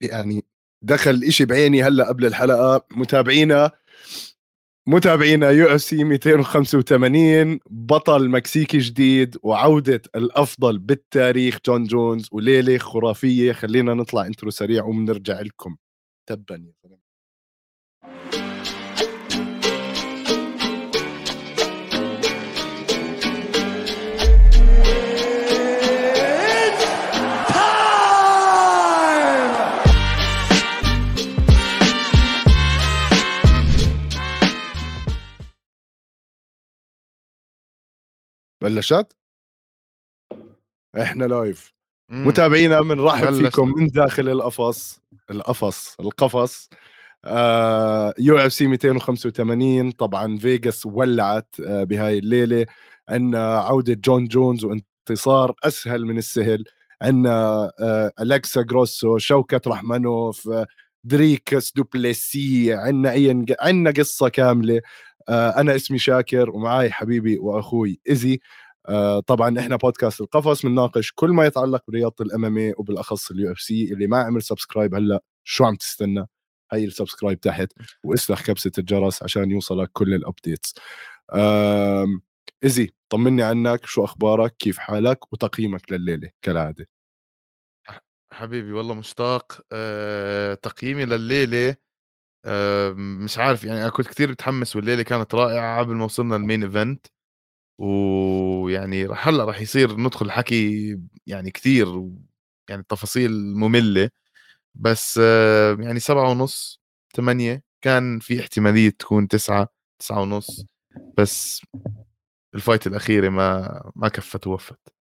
يعني دخل إشي بعيني هلأ قبل الحلقة. متابعينا متابعينا UFC 285 بطل مكسيكي جديد وعودة الأفضل بالتاريخ جون جونز وليلة خرافية. خلينا نطلع intro سريع وبنرجع لكم. تبا يا زلمه بلشت؟ إحنا live متابعينا بنرحب فيكم من داخل القفص. القفص القفص. UFC 285 طبعا فيغاس ولعت آه بهاي الليلة. عندنا عودة جون جونز وانتصار أسهل من السهل. عندنا آه الكسا جروسو شوكت رحمنوف آه دريكس دوبليسي. عندنا عندنا قصة كاملة. آه، أنا اسمي شاكر ومعاي حبيبي وأخوي ايزي آه، طبعا إحنا بودكاست القفص بنناقش كل ما يتعلق برياضة ال MMA وبالأخص ال UFC اللي ما عمل subscribe هلأ شو عم تستنى؟ هي ال subscribe تحت واسلخ كبسة الجرس عشان يوصلك كل ال updates ايزي طمني عنك شو أخبارك؟ كيف حالك؟ وتقييمك لليلة كالعادة. حبيبي والله مشتاق. أه تقييمي لليلة مش عارف يعني أنا كنت كثير متحمس والليلة كانت رائعة قبل ما وصلنا ال main event ويعني هلأ رح يصير ندخل حكي يعني كثير يعني تفاصيل مملة. بس يعني سبعة ونص ثمانية كان في احتمالية تكون تسعة تسعة ونص. بس ال fight الأخيرة ما ما كفت ووفت.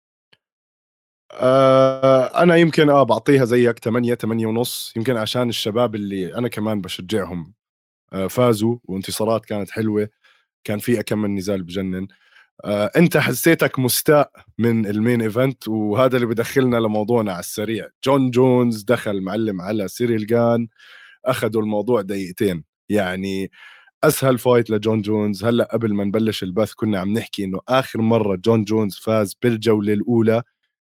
آه أنا يمكن آه بعطيها زيك 8 8 ونص يمكن عشان الشباب اللي أنا كمان بشجعهم آه فازوا وانتصارات كانت حلوة كان في كم من نزال بجنن. آه أنت حسيتك مستاء من ال main event وهذا اللي بدخلنا لموضوعنا على السريع. جون جونز دخل معلم على سيريل جان أخذوا الموضوع دقيقتين. يعني أسهل fight لجون جونز. هلأ قبل ما نبلش البث كنا عم نحكي إنه آخر مرة جون جونز فاز بالجولة الأولى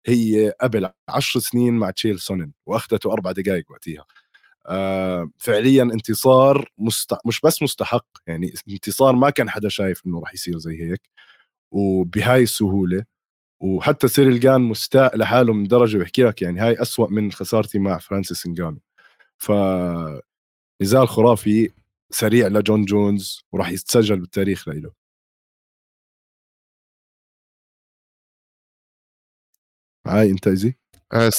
هي قبل عشر سنين مع تشيل سونن وأخذته أربع دقائق وقتها. آه فعليا انتصار مست... مش بس مستحق يعني انتصار ما كان حدا شايف إنه راح يصير زي هيك وبهاي السهولة وحتى سيريل جان مستاء لحاله من درجة بحكي لك يعني هاي أسوأ من خسارتي مع فرانسيس انجانو ف نزال خرافي سريع لجون جونز وراح يتسجل بالتاريخ لإله. معاي انت ايزي آه،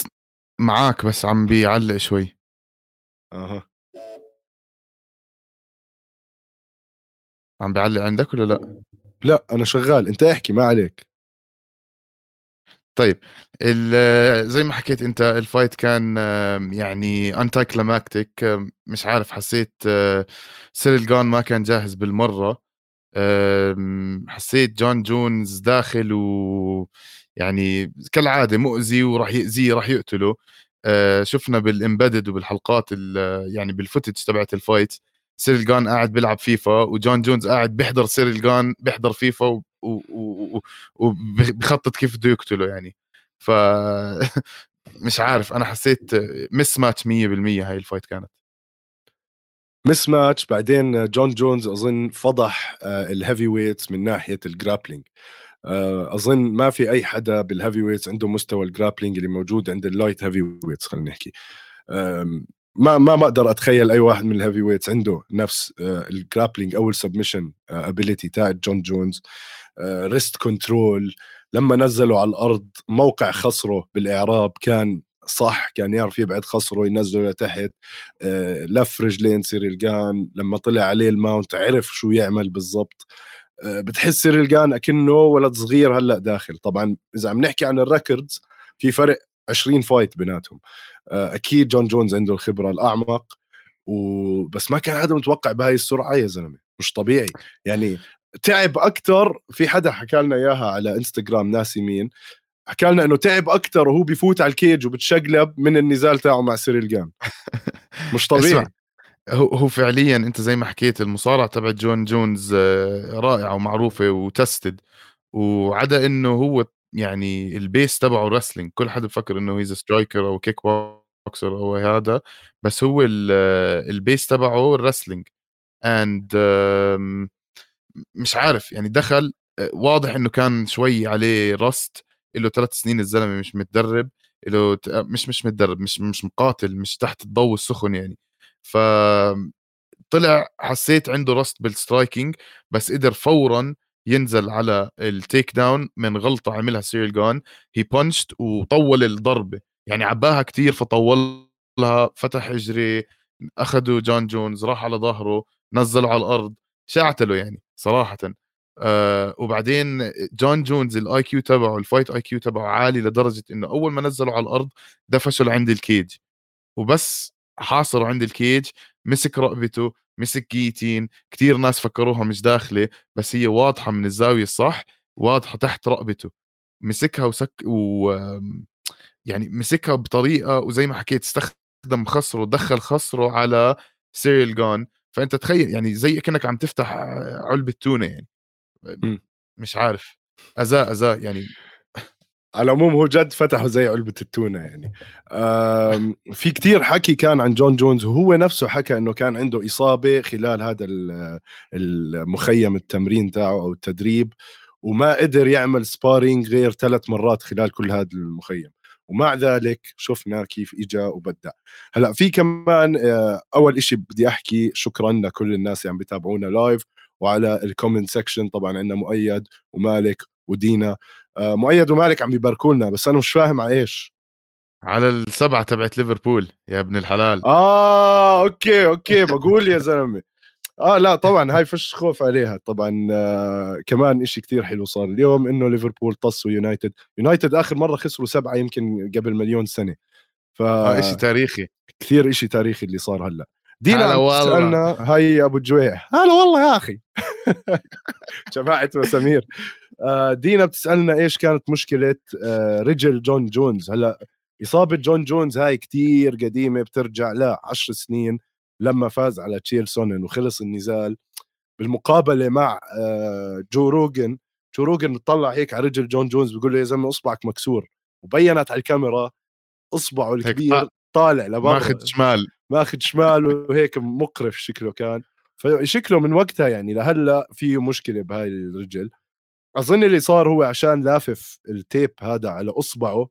معاك بس عم بيعلق شوي. أها. عم بيعلق عندك ولا لا؟ لا أنا شغال. انت احكي ما عليك. طيب زي ما حكيت انت ال fight كان يعني anticlimactic مش عارف حسيت آه، سيريل جان ما كان جاهز بالمرة. حسيت جون جونز داخل و يعني كالعادة مؤذي وراح يأذيه راح يقتله. آه شفنا بال Embedded وبالحلقات يعني بال footage تبعت ال fight سيريل جان قاعد بيلعب فيفا وجون جونز قاعد بيحضر سيريل جان بيحضر فيفا وبخطط كيف بده يقتله يعني. ف مش عارف أنا حسيت mismatch 100% هاي ال fight كانت. mismatch بعدين جون جونز أظن فضح آه، ال heavyweights من ناحية ال grappling أظن ما في أي حدا بال heavyweights عنده مستوى ال grappling اللي موجود عند ال light heavyweights خلينا نحكي. ما ما بقدر أتخيل أي واحد من ال heavyweights عنده نفس آه، ال grappling أو ال submission ability تاع جون جونز wrist control لما نزلوا على الأرض موقع خصره بالإعراب كان صح كان يعرف يبعد خصره ينزله لتحت. آه، لف رجلين سيريل جان لما طلع عليه ال mount عرف شو يعمل بالضبط. آه، بتحس سيريل جان أكنه ولد صغير هلأ داخل. طبعا إذا عم نحكي عن ال records في فرق 20 fight بيناتهم. آه، أكيد جون جونز عنده الخبرة الأعمق وبس ما كان حدا متوقع بهاي السرعة يا زلمة. مش طبيعي. يعني تعب أكثر في حدا حكى لنا إياها على إنستغرام ناسي مين حكى لنا إنه تعب أكثر وهو بيفوت على ال cage وبتشقلب من النزال تاعه مع سيريل جان مش طبيعي. هو هو فعليا أنت زي ما حكيت المصارعة تبع جون جونز آه، رائعة ومعروفة و tested. وعدا إنه هو يعني ال base تبعه wrestling كل حدا بفكر إنه he's striker أو kickboxer هو هذا. بس هو ال base تبعه ال wrestling and مش عارف يعني دخل واضح إنه كان شوي عليه rust له ثلاث سنين الزلمة مش متدرب. له مش مش متدرب مش مش مقاتل مش تحت الضوء السخن يعني. ف طلع حسيت عنده rust بال striking بس قدر فورا ينزل على ال takedown من غلطة عملها سيريل جون he punched وطول الضربة. يعني عباها كتير فطولها فتح اجري أخذوا جون جونز راح على ظهره نزله على الأرض شعتله يعني صراحة. آه وبعدين جون جونز ال IQ تبعه ال fight IQ تبعه عالي لدرجة إنه أول ما نزله على الأرض دفشه لعند ال cage وبس. حاصرة عند ال cage مسك رقبته مسك guillotine كتير ناس فكروها مش داخلة بس هي واضحة من الزاوية الصح واضحة تحت رقبته. مسكها وسك و يعني مسكها بطريقة وزي ما حكيت استخدم خصره دخل خصره على سيريل جون فأنت تخيل يعني زي كأنك عم تفتح علبة تونة يعني. مش عارف. اذاه اذاه يعني على العموم هو جد فتحوا زي علبة التونة يعني. في كتير حكي كان عن جون جونز وهو نفسه حكى إنه كان عنده إصابة خلال هذا المخيم التمرين تاعه أو التدريب وما قدر يعمل sparring غير ثلاث مرات خلال كل هذا المخيم. ومع ذلك شفنا كيف اجى وبدع هلأ في كمان آه، أول إشي بدي أحكي شكرا لكل الناس اللي عم بيتابعونا live وعلى ال comment section طبعا عندنا مؤيد ومالك ودينا. مؤيد ومالك عم بيباركوا لنا بس أنا مش فاهم على إيش. على السبعة تبعت ليفربول يا ابن الحلال. آه okay okay بقول يا زلمة. آه لا طبعا هاي فش خوف عليها طبعا آه كمان إشي كتير حلو صار. اليوم إنه ليفربول طصوا يونايتد يونايتد آخر مرة خسروا سبعة يمكن قبل مليون سنة. ف آه إشي تاريخي. كثير إشي تاريخي اللي صار هلأ. دينا عم تسألنا هاي أبو جويح. هلا والله يا أخي. جماعة مسامير آه، دينا بتسألنا إيش كانت مشكلة آه، رجل جون جونز. هلأ إصابة جون جونز هاي كتير قديمة بترجع لا 10 سنين لما فاز على تشيل سونن وخلص النزال. بالمقابلة مع آه، جو روجن جو روجن بتطلع هيك على رجل جون جونز بيقول له يا زلمة أصبعك مكسور. وبينت على الكاميرا أصبعه الكبير طالع لبرا. ماخذ شمال. ماخذ شمال وهيك مقرف شكله كان. فشكله من وقتها يعني لهلأ في مشكلة بهاي الرجل. أظن اللي صار هو عشان لافف ال tape هذا على أصبعه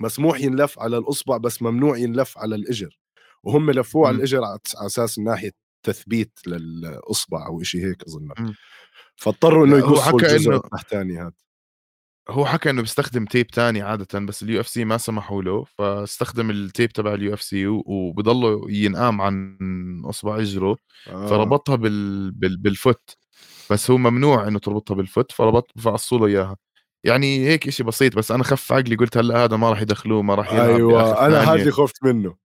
مسموح ينلف على الأصبع بس ممنوع ينلف على الإجر. وهم لفوه على الإجر على أساس ناحيه تثبيت للأصبع أو شيء هيك أظن. فاضطروا إنه يقصوا الجزء التحتاني هذا. هو حكى إنه بيستخدم tape تاني عاده بس ال UFC ما سمحوا له فاستخدم ال tape تبع ال UFC وبضله ينقام عن أصبع إجره آه. فربطها بال... بال... بال foot. بس هو ممنوع إنه تربطها بال foot فربط فقصوا له إياها. يعني هيك إشي بسيط بس أنا خف عقلي قلت هلأ هذا ما راح يدخلوه ما راح يلعب أيوه أنا هذه خفت منه.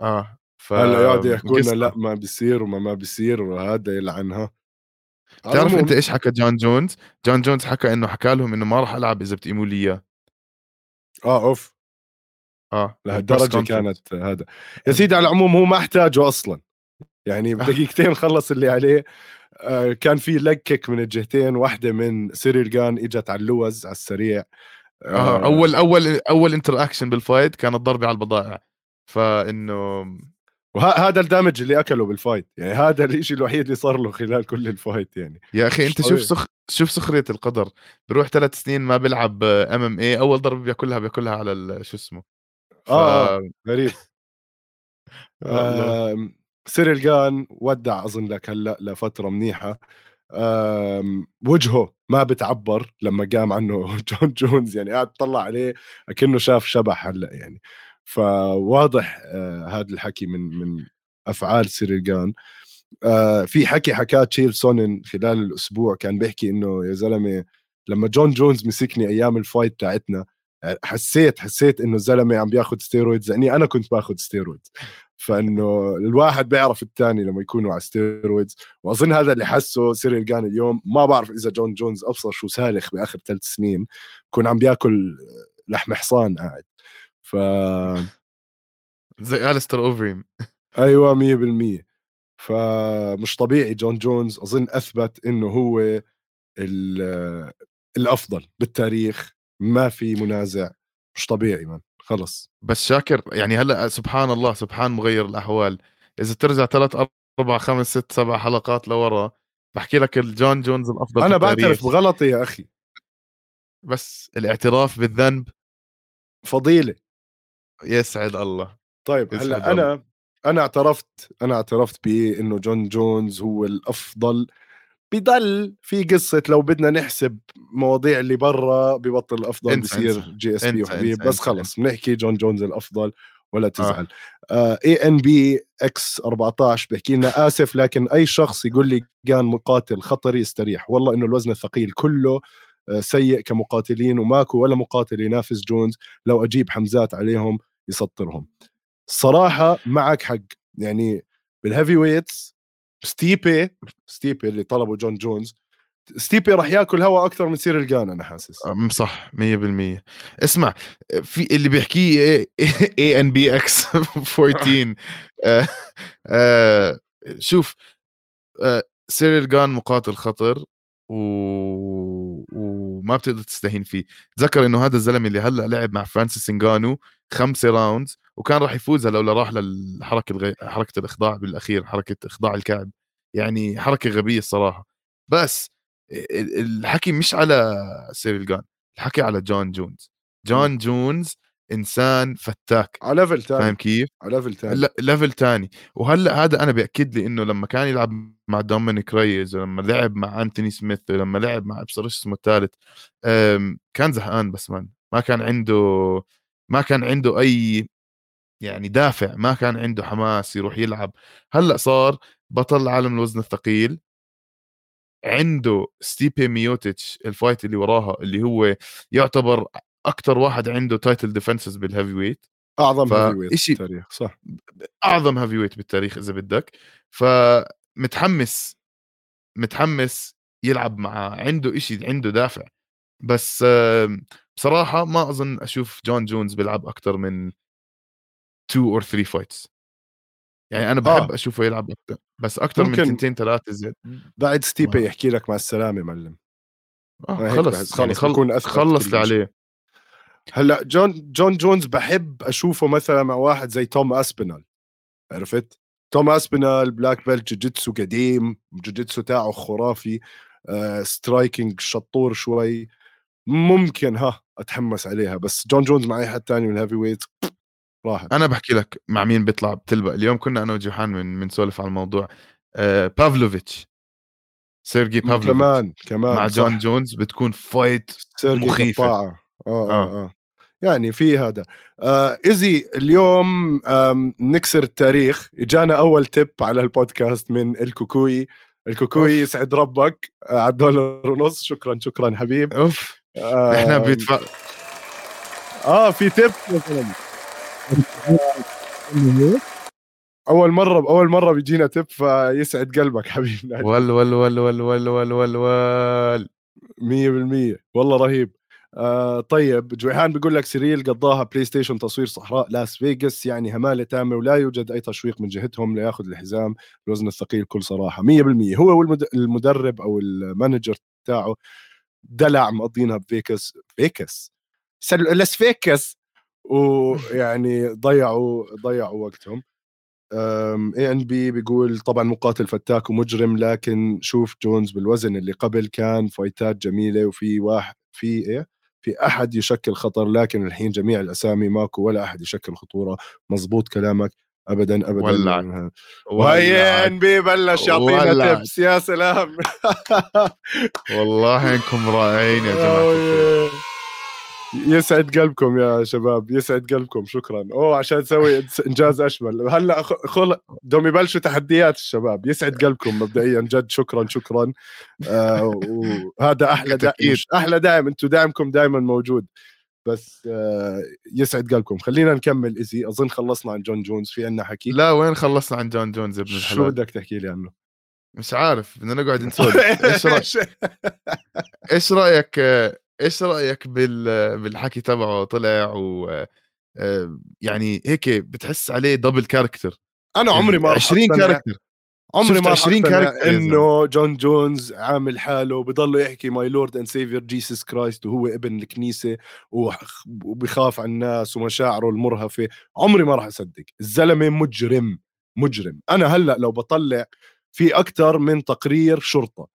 آه ف هلأ يقعدوا يحكوا لنا لأ ما بيصير وما ما بيصير وهذا يلعنها. تعرف أنت إيش حكى جون جونز؟ جون جونز حكى إنه حكى لهم إنه ما راح ألعب إذا بتقيموا لي إياه. آه أوف. آه لهالدرجة كانت هذا. يا سيدي على العموم هو ما احتاجه أصلا. يعني بدقيقتين خلص اللي عليه. كان في low kick من الجهتين واحدة من سيريل جان إجت على اللوز على السريع. آه, آه. أول أول أول interaction بال fight كانت ضربة على البضائع. فإنه وهذا ال damage اللي أكله بال fight يعني هذا الشيء الوحيد اللي صار له خلال كل ال fight يعني. يا أخي أنت شوف سخ... شوف سخرية القدر. بروح ثلاث سنين ما بيلعب MMA أول ضربة بياكلها بياكلها على شو اسمه؟ ف... آه غريب آه سيريل جان ودع أظن لك هلأ لفترة منيحة. وجهه ما بتعبر لما قام عنه جون جونز يعني قاعد تطلع عليه كأنه شاف شبح هلأ يعني. فواضح آه هذا الحكي من من أفعال سيريل جان آه في حكي حكاه تشيل سونن خلال الأسبوع كان بيحكي إنه يا زلمة لما جون جونز مسكني أيام ال fight تاعتنا حسيت حسيت إنه الزلمة عم بياخذ steroids يعني أنا كنت باخذ steroids فإنه الواحد بيعرف الثاني لما يكونوا على steroids وأظن هذا اللي حسه سيريل جان اليوم. ما بعرف إذا جون جونز أبصر شو سالخ بآخر ثلاث سنين. يكون عم بياكل لحم حصان قاعد. ف زي أليستر أوفريم أيوه 100% فمش طبيعي جون جونز. أظن أثبت إنه هو الأفضل بالتاريخ. ما في منازع مش طبيعي من خلص. بس شاكر يعني هلأ سبحان الله سبحان مغير الأحوال. إذا ترجع ثلاث أربع خمس ست سبع حلقات لورا بحكي لك الجون جونز الأفضل أنا بعترف بغلطي يا أخي. بس الاعتراف بالذنب. فضيلة. يسعد الله. طيب هلأ أنا أنا اعترفت أنا اعترفت بانه جون جونز هو الأفضل بضل في قصة لو بدنا نحسب مواضيع اللي برا ببطل الأفضل بصير GSP وحبيب. بس خلص بنحكي جون جونز الأفضل ولا آه. تزعل. ANBX 14 بحكي لنا آسف لكن أي شخص يقول لي كان مقاتل خطر يستريح. والله إنه الوزن الثقيل كله آه، سيء كمقاتلين وماكو ولا مقاتل ينافس جونز. لو أجيب حمزات عليهم يسطرهم. الصراحه معك حق. يعني بال heavyweights ستيبي ستيبي اللي طلبه جون جونز ستيبي راح ياكل هوا أكثر من سيريل جان أنا حاسس. صح 100% اسمع في اللي بيحكيه ANBX 14 شوف آه سيريل جان مقاتل خطر و... وما بتقدر تستهين فيه. تذكر إنه هذا الزلمة اللي هلأ لعب مع فرانسيس انغانو خمسة rounds وكان راح يفوزها لولا راح للحركه الغي... حركة الإخضاع بالأخير حركة إخضاع الكعب. يعني حركة غبية الصراحة. بس الحكي مش على سيريل جان الحكي على جون جونز. جون جونز إنسان فتاك. على level ثاني فاهم كيف؟ على level ثاني level ثاني وهلأ هذا أنا بأكد لي إنه لما كان يلعب مع دومينيك ريز ولما لعب مع أنتوني سميث ولما لعب مع ابصر اسمه الثالث كان زهقان بس من ما كان عنده ما كان عنده أي يعني دافع ما كان عنده حماس يروح يلعب. هلأ صار بطل عالم الوزن الثقيل. عنده ستيبي ميوتشيتش ال fight اللي وراها اللي هو يعتبر أكثر واحد عنده title defenses بال heavyweight اعظم heavyweight بالتاريخ صح. أعظم heavyweight بالتاريخ إذا بدك. فمتحمس متحمس يلعب معاه. عنده إشي عنده دافع. بس بصراحة ما أظن أشوف جون جونز بيلعب أكثر من 2 or 3 fights يعني أنا بحب آه. أشوفه يلعب أكثر بس أكثر من ثنتين ثلاثة that's it بعد ستيبي يحكي لك مع السلامة معلم. آه خلص خلص يعني خل... خلص اللي عليه هلأ جون جون جونز بحب أشوفه مثلا مع واحد زي توم اسبينال عرفت؟ توم اسبينال black belt جوجيتسو قديم جوجيتسو تاعه خرافي آه striking شطور شوي. ممكن ها أتحمس عليها بس جون جونز مع أي حد ثاني من ال heavyweight راحت. أنا بحكي لك مع مين بيطلع بتلبق. اليوم كنا أنا وجوحان من بنسولف على الموضوع. آه بافلوفيتش. سيرجي بافلوفيتش. كمان كمان مع جون جونز بتكون fight مخيفة. آه, آه, آه. آه. يعني في هذا. آه easy اليوم آه نكسر التاريخ. إجانا أول tip على البودكاست من الكوكوي. الكوكوي يسعد ربك. آه على الدولار ونص. شكرا شكرا حبيب. أوف. آه إحنا بيدفع آه في tip مثلا. أول مره أول مرة بيجينا tip فيسعد قلبك حبيبنا ول ول ول ول ول ول ول ول 100% والله رهيب. آه طيب جوحان بيقول لك سيريل قضاها بلاي ستيشن تصوير صحراء لاس فيغاس يعني همالة تامة ولا يوجد أي تشويق من جهتهم ليأخذ الحزام. الوزن الثقيل بكل صراحة. 100% هو والمدرب أو ال manager تاعه دلع مقضينها بفيغاس فيغاس. لاس فيغاس ويعني ضيعوا ضيعوا وقتهم. ANB بيقول طبعا مقاتل فتاك ومجرم لكن شوف جونز بالوزن اللي قبل كان فايتات جميلة وفي واحد في إيه؟ في أحد يشكل خطر لكن الحين جميع الأسامي ماكو ولا أحد يشكل خطورة. مزبوط كلامك. ابدا ابدا. ولع وهي ان بي بلش يعطينا تبس يا سلام. والله إنكم رائعين يا جماعة يسعد قلبكم يا شباب يسعد قلبكم شكرا. أوه عشان تسوي إنجاز أشمل. هلأ خل دوم يبلشوا تحديات الشباب. يسعد قلبكم مبدئيا جد شكرا شكرا. آه وهذا أحلى دعم أحلى داعم أنتم دعمكم دائما موجود. بس آه يسعد قلبكم. خلينا نكمل easy أظن خلصنا عن جون جونز. في عنا حكي؟ لا وين خلصنا عن جون جونز ابن الحلال؟ شو بدك تحكي لي عنه؟ مش عارف بدنا نقعد نسولف. إيش رايك إيش رأيك إيش رأيك بال بالحكي تبعه؟ طلع و يعني هيك بتحس عليه double character أنا عمري ما 20 character عمري ما 20 20 character إنه جون جونز عامل حاله بضله يحكي my Lord and Savior Jesus Christ وهو ابن الكنيسة وبخاف على الناس ومشاعره المرهفة. عمري ما راح أصدق. الزلمة مجرم مجرم. أنا هلأ لو بطلع في أكثر من تقرير شرطة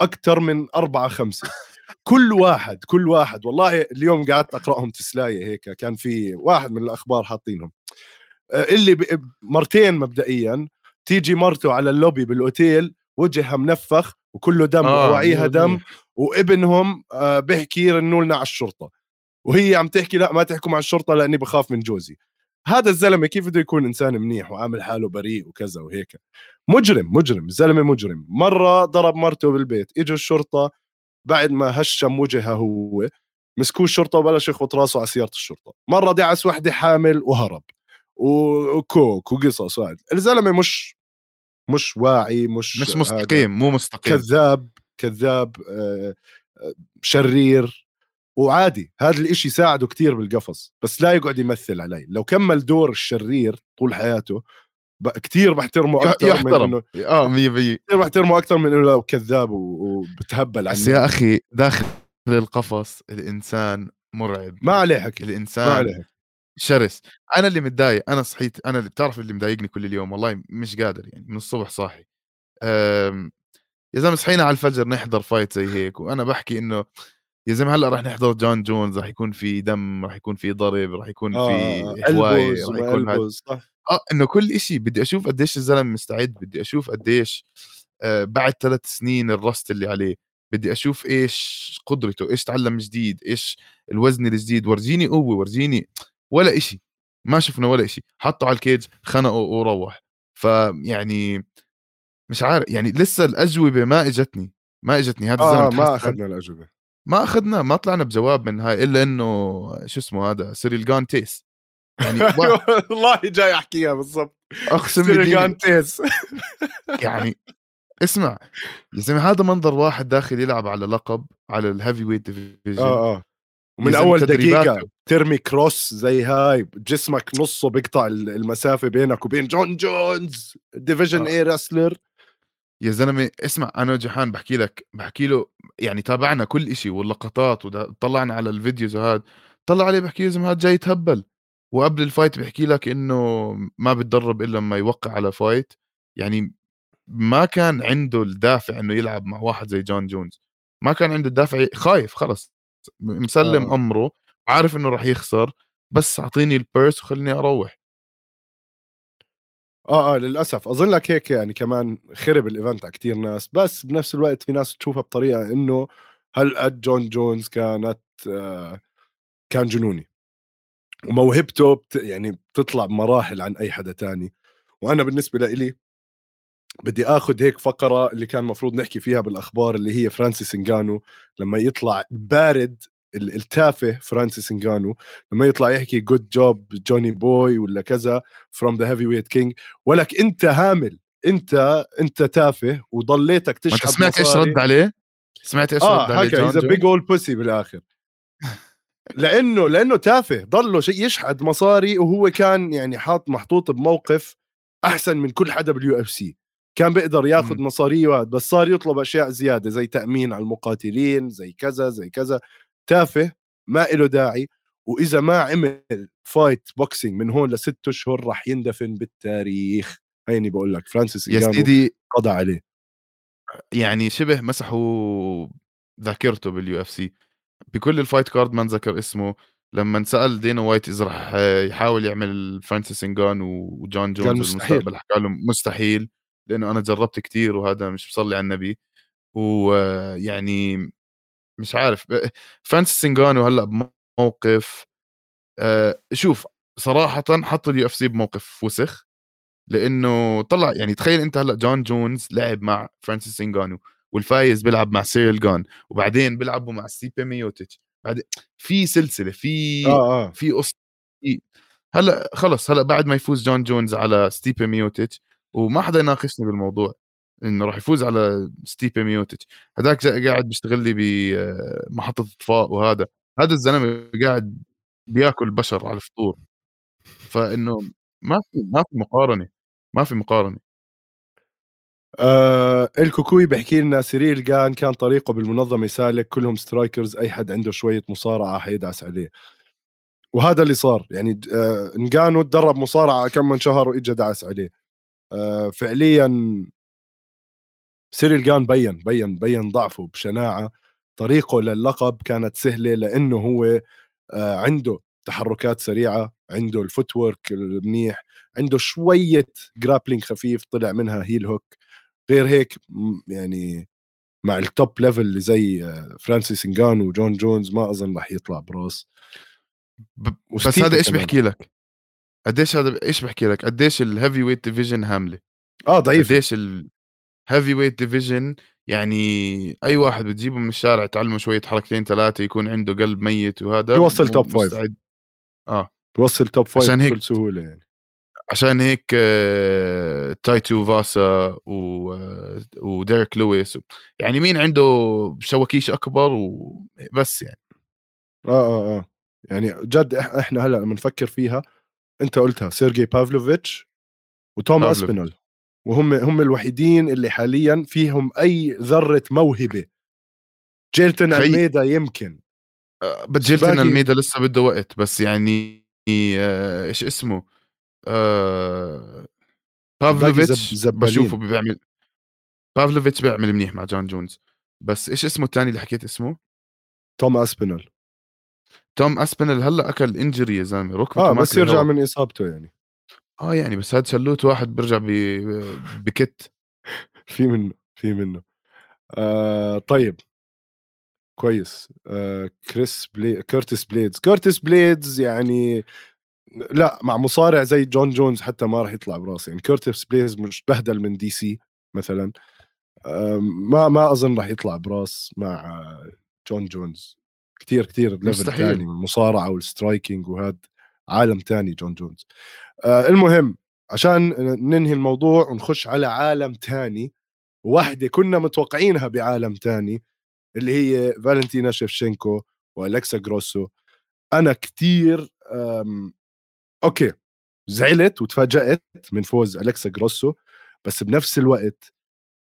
أكثر من أربعة خمسة. كل واحد كل واحد. والله اليوم قعدت أقرأهم تسلايه هيك كان في واحد من الأخبار حاطينهم. آه، اللي مرتين مبدئيا تيجي مرته على اللوبي بالأوتيل وجهها منفخ وكله دم آه، ووعيها مية دم. وابنهم آه، بيحكي رنوا لنا على الشرطة. وهي عم تحكي لا ما تحكوا مع الشرطة لأني بخاف من جوزي. هذا الزلمة كيف بده يكون إنسان منيح وعامل حاله بريء وكذا وهيك؟ مجرم مجرم الزلمه مجرم. مرة ضرب مرته بالبيت إجوا الشرطة بعد ما هشم وجهها هو مسكوه الشرطة وبلش يخبط راسه على سيارة الشرطة. مرة دعس وحدة حامل وهرب. وكوك وقصص وهذا الزلمة مش مش واعي مش مش. مستقيم مو مستقيم. كذاب كذاب آه، آه، شرير. وعادي هذا الإشي ساعده كتير بالقفص بس لا يقعد يمثل علي. لو كمل دور الشرير طول حياته كتير بحترمه أكثر من يحترم. انه آه. 100% كتير بحترمه أكثر من إنه كذاب وبتهبل بس يا أخي داخل القفص الإنسان مرعب. ما عليه حكي ما الإنسان عليه حكي شرس. أنا اللي متضايق. أنا صحيت أنا اللي بتعرف اللي مضايقني كل اليوم؟ والله مش قادر يعني من الصبح صاحي. أم، يا زلمة صحينا على الفجر نحضر فايت زي هيك وأنا بحكي إنه يا زلمة هلأ رح نحضر جون جونز رح يكون في دم رح يكون في ضرب رح يكون في آه هوايه رح يكون هاد- صح. آه إنه كل إشي بدي أشوف قديش الزلمة مستعد بدي أشوف قديش آه بعد ثلاث سنين الـ rest اللي عليه بدي أشوف إيش قدرته إيش تعلم جديد إيش الوزن الجديد ورجيني قوة ورجيني ولا إشي. ما شفنا ولا إشي. حطوا على الـ cage خنقوا وروح. فيعني مش عارف يعني لسه الأجوبة ما إجتني ما إجتني. هذا الزلمة آه ما. أخذنا الأجوبة. ما أخذنا ما طلعنا بجواب من هاي إلا إنه شو اسمه هذا سيريل جان تيس. يعني وا- والله جاي أحكيها بالضبط. اقسم بالله يعني اسمع يا زلمة هذا منظر واحد داخل يلعب على لقب على الـ heavyweight division آه آه. ومن أول. دقيقة ترمي cross زي هاي جسمك نصه بيقطع المسافة بينك وبين جون جونز division آه. a wrestler يا زلمة اسمع أنا وجحان بحكي لك بحكي له يعني تابعنا كل إشي واللقطات وطلعنا على الـ videos وهذا طلع عليه بحكي زلمة هذا جاي يتهبل. وقبل الـ fight بحكي لك إنه ما بتدرب إلا لما يوقع على fight. يعني ما كان عنده الدافع إنه يلعب مع واحد زي جون جونز. ما كان عنده الدافع خايف خلص. مسلم آه. امره عارف إنه راح يخسر بس أعطيني الـ purse وخليني أروح. آه آه للأسف. أظن لك هيك يعني كمان خرب الـ event على كثير ناس بس بنفس الوقت في ناس تشوفها بطريقة إنه هل قد جون جونز كانت آه كان جنوني. وموهبته بت يعني بتطلع بمراحل عن أي حدا تاني. وأنا بالنسبة لإلي بدي آخذ هيك فقرة اللي كان المفروض نحكي فيها بالأخبار اللي هي فرانسيس انجانو لما يطلع بارد التافه فرانسيس انجانو لما يطلع يحكي good job Johnny boy ولا كذا from the heavyweight king ولك أنت هامل أنت أنت تافه وضليتك ما تشحب سمعت إيش. رد عليه؟ سمعت إيش آه رد عليه He's John؟ Big old pussy بالآخر لأنه لأنه تافه ضله شيء يشحد مصاري وهو كان يعني حاط محطوط بموقف أحسن من كل حدا بالـ UFC كان بيقدر ياخذ. مصاريه بس صار يطلب أشياء زيادة زي تأمين على المقاتلين زي كذا زي كذا تافه ما له داعي وإذا ما عمل fight boxing من هون لست أشهر راح يندفن بالتاريخ. هيني بقول لك فرانسيس يا سيدي قضى عليه. يعني شبه مسحوا ذاكرته بالـ UFC. بكل الـ fight card ما انذكر اسمه لما انسأل دانا وايت إذا راح يحاول يعمل فرانسيس انجانو جون جونز مستحيل. بالمستقبل حكى له مستحيل لأنه أنا جربت كتير وهذا مش بصلي على النبي. ويعني مش عارف فرانسيس انجانو هلأ بموقف آه، شوف صراحة حط الـ UFC بموقف وسخ لأنه طلع يعني تخيل أنت هلأ جون جونز لعب مع فرانسيس انجانو والفايز بيلعب مع سيريل جان وبعدين بيلعبوا مع ستيبي ميوتشيتش بعدين في سلسلة في آه آه. في قصه هلأ خلص هلأ بعد ما يفوز جون جونز على ستيبي ميوتشيتش وما حدا يناقشني بالموضوع. إنه راح يفوز على ستيبي ميوتشيتش. هذاك قاعد بيشتغل لي بمحطه أطفاء وهذا. هذا الزلمة قاعد بياكل بشر على الفطور. فإنه ما في ما في مقارنة. ما في مقارنة. آه الكوكوي بيحكي لنا سيريل جان كان طريقه بالمنظمة سالك كلهم strikers أي حد عنده شوية مصارعة حيدعس عليه. وهذا اللي صار. يعني آه نجانو تدرب مصارعة كم من شهر واجى دعس عليه. آه فعليا سيريل جان بين بين بين ضعفه بشناعة. طريقه للقب كانت سهلة لأنه هو آه عنده تحركات سريعة عنده الـ footwork المنيح عنده شوية grappling خفيف طلع منها heel hook غير هيك يعني مع الـ top level اللي زي آه، فرانسيس انجانو وجون جونز ما أظن راح يطلع براس. بس هذا إيش بحكي لك؟ قديش هذا إيش بحكي لك؟ قديش الـ heavyweight division هاملة؟ آه ضعيف. قديش الـ heavyweight division يعني أي واحد بتجيبه من الشارع تعلمه شوية حركتين ثلاثة يكون عنده قلب ميت وهذا يوصل top five آه. يوصل top five بكل سهولة يعني. عشان هيك آه، تاي تويفاسا وديريك لويس. يعني مين عنده شوكيش أكبر وبس يعني. آه آه آه. يعني جد إحنا هلأ لما نفكر فيها أنت قلتها سيرجي بافلوفيتش وتوم اسبينال وهم هم الوحيدين اللي حاليا فيهم أي ذرة موهبة. جيلتون ألميدا يمكن. آه، بس جيلتون ألميدا لسه بده وقت بس يعني آه، إيش اسمه؟ آه بافلوفيتش بشوفه بيعمل بافلوفيتش بيعمل منيح مع جون جونز. بس إيش اسمه الثاني اللي حكيت اسمه؟ توم اسبينال توم اسبينال هلأ أكل injury يا زلمة. ركبته آه بس يرجع من إصابته يعني. آه يعني بس هذا شلوت واحد بيرجع بكت. في منه في منه. آه طيب. كويس. آه كريس بلي كيرتس بليدز. كيرتس بليدز يعني لا مع مصارع زي جون جونز حتى ما راح يطلع براسي. يعني كيرتس بليدز مش بهدل من دي سي مثلا. ما ما أظن راح يطلع براس مع جون جونز. كثير كثير level ثاني من المصارعه وال striking وهذا عالم ثاني جون جونز. آه المهم عشان ننهي الموضوع ونخش على عالم ثاني واحدة كنا متوقعينها بعالم ثاني اللي هي فالنتينا شيفشينكو والكسا جروسو. أنا كثير أوكي زعلت وتفاجأت من فوز أليكسا جروسو بس بنفس الوقت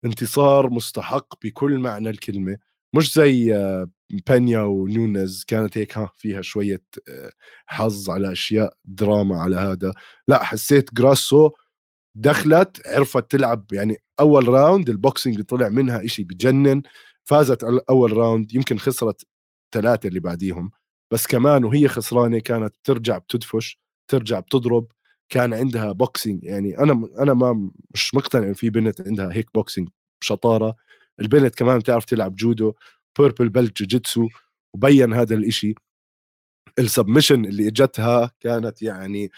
انتصار مستحق بكل معنى الكلمة. مش زي آه، بينيا ونونز كانت هيك ها فيها شوية آه، حظ على أشياء دراما على هذا. لا حسيت جراسو دخلت عرفت تلعب يعني أول round ال boxing طلع منها إشي بجنن فازت أول round يمكن خسرت ثلاثة اللي بعديهم. بس كمان وهي خسرانة كانت ترجع بتدفش ترجع بتضرب كان عندها boxing يعني أنا أنا ما مش مقتنع في بنت عندها هيك boxing بشطاره البنت كمان بتعرف تلعب جودو purple belt جوجيتسو وبين هذا الإشي ال submission اللي إجتها كانت يعني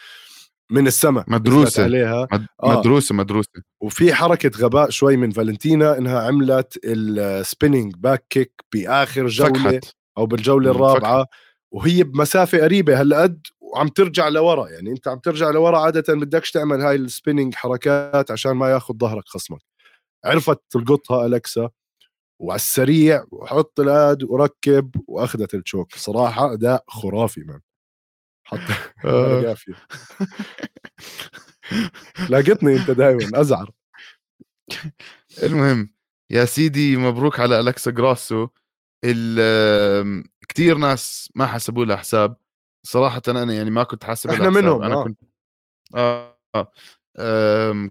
من السماء مدروسة عليها مد... آه. مدروسة مدروسة وفي حركة غباء شوي من فالنتينا إنها عملت ال spinning back kick بآخر جولة فكحت. أو بالجولة الرابعة فكحت. وهي بمسافة قريبة هالقد وعم ترجع لورا يعني أنت عم ترجع لورا عادة بدكش تعمل هاي السبيننج حركات عشان ما ياخذ ظهرك خصمك عرفت تلقطها الكسا وعلى السريع وحط الأد وركب وأخذت الشوك صراحة أداء خرافي مان حط قافية. لاقتني أنت دائما ازعر المهم يا سيدي مبروك على الكسا جراسو. كثير ناس ما حسبوا لها حساب. صراحة أنا يعني ما كنت حاسب إحنا منهم أنا آه. كنت آه, آه.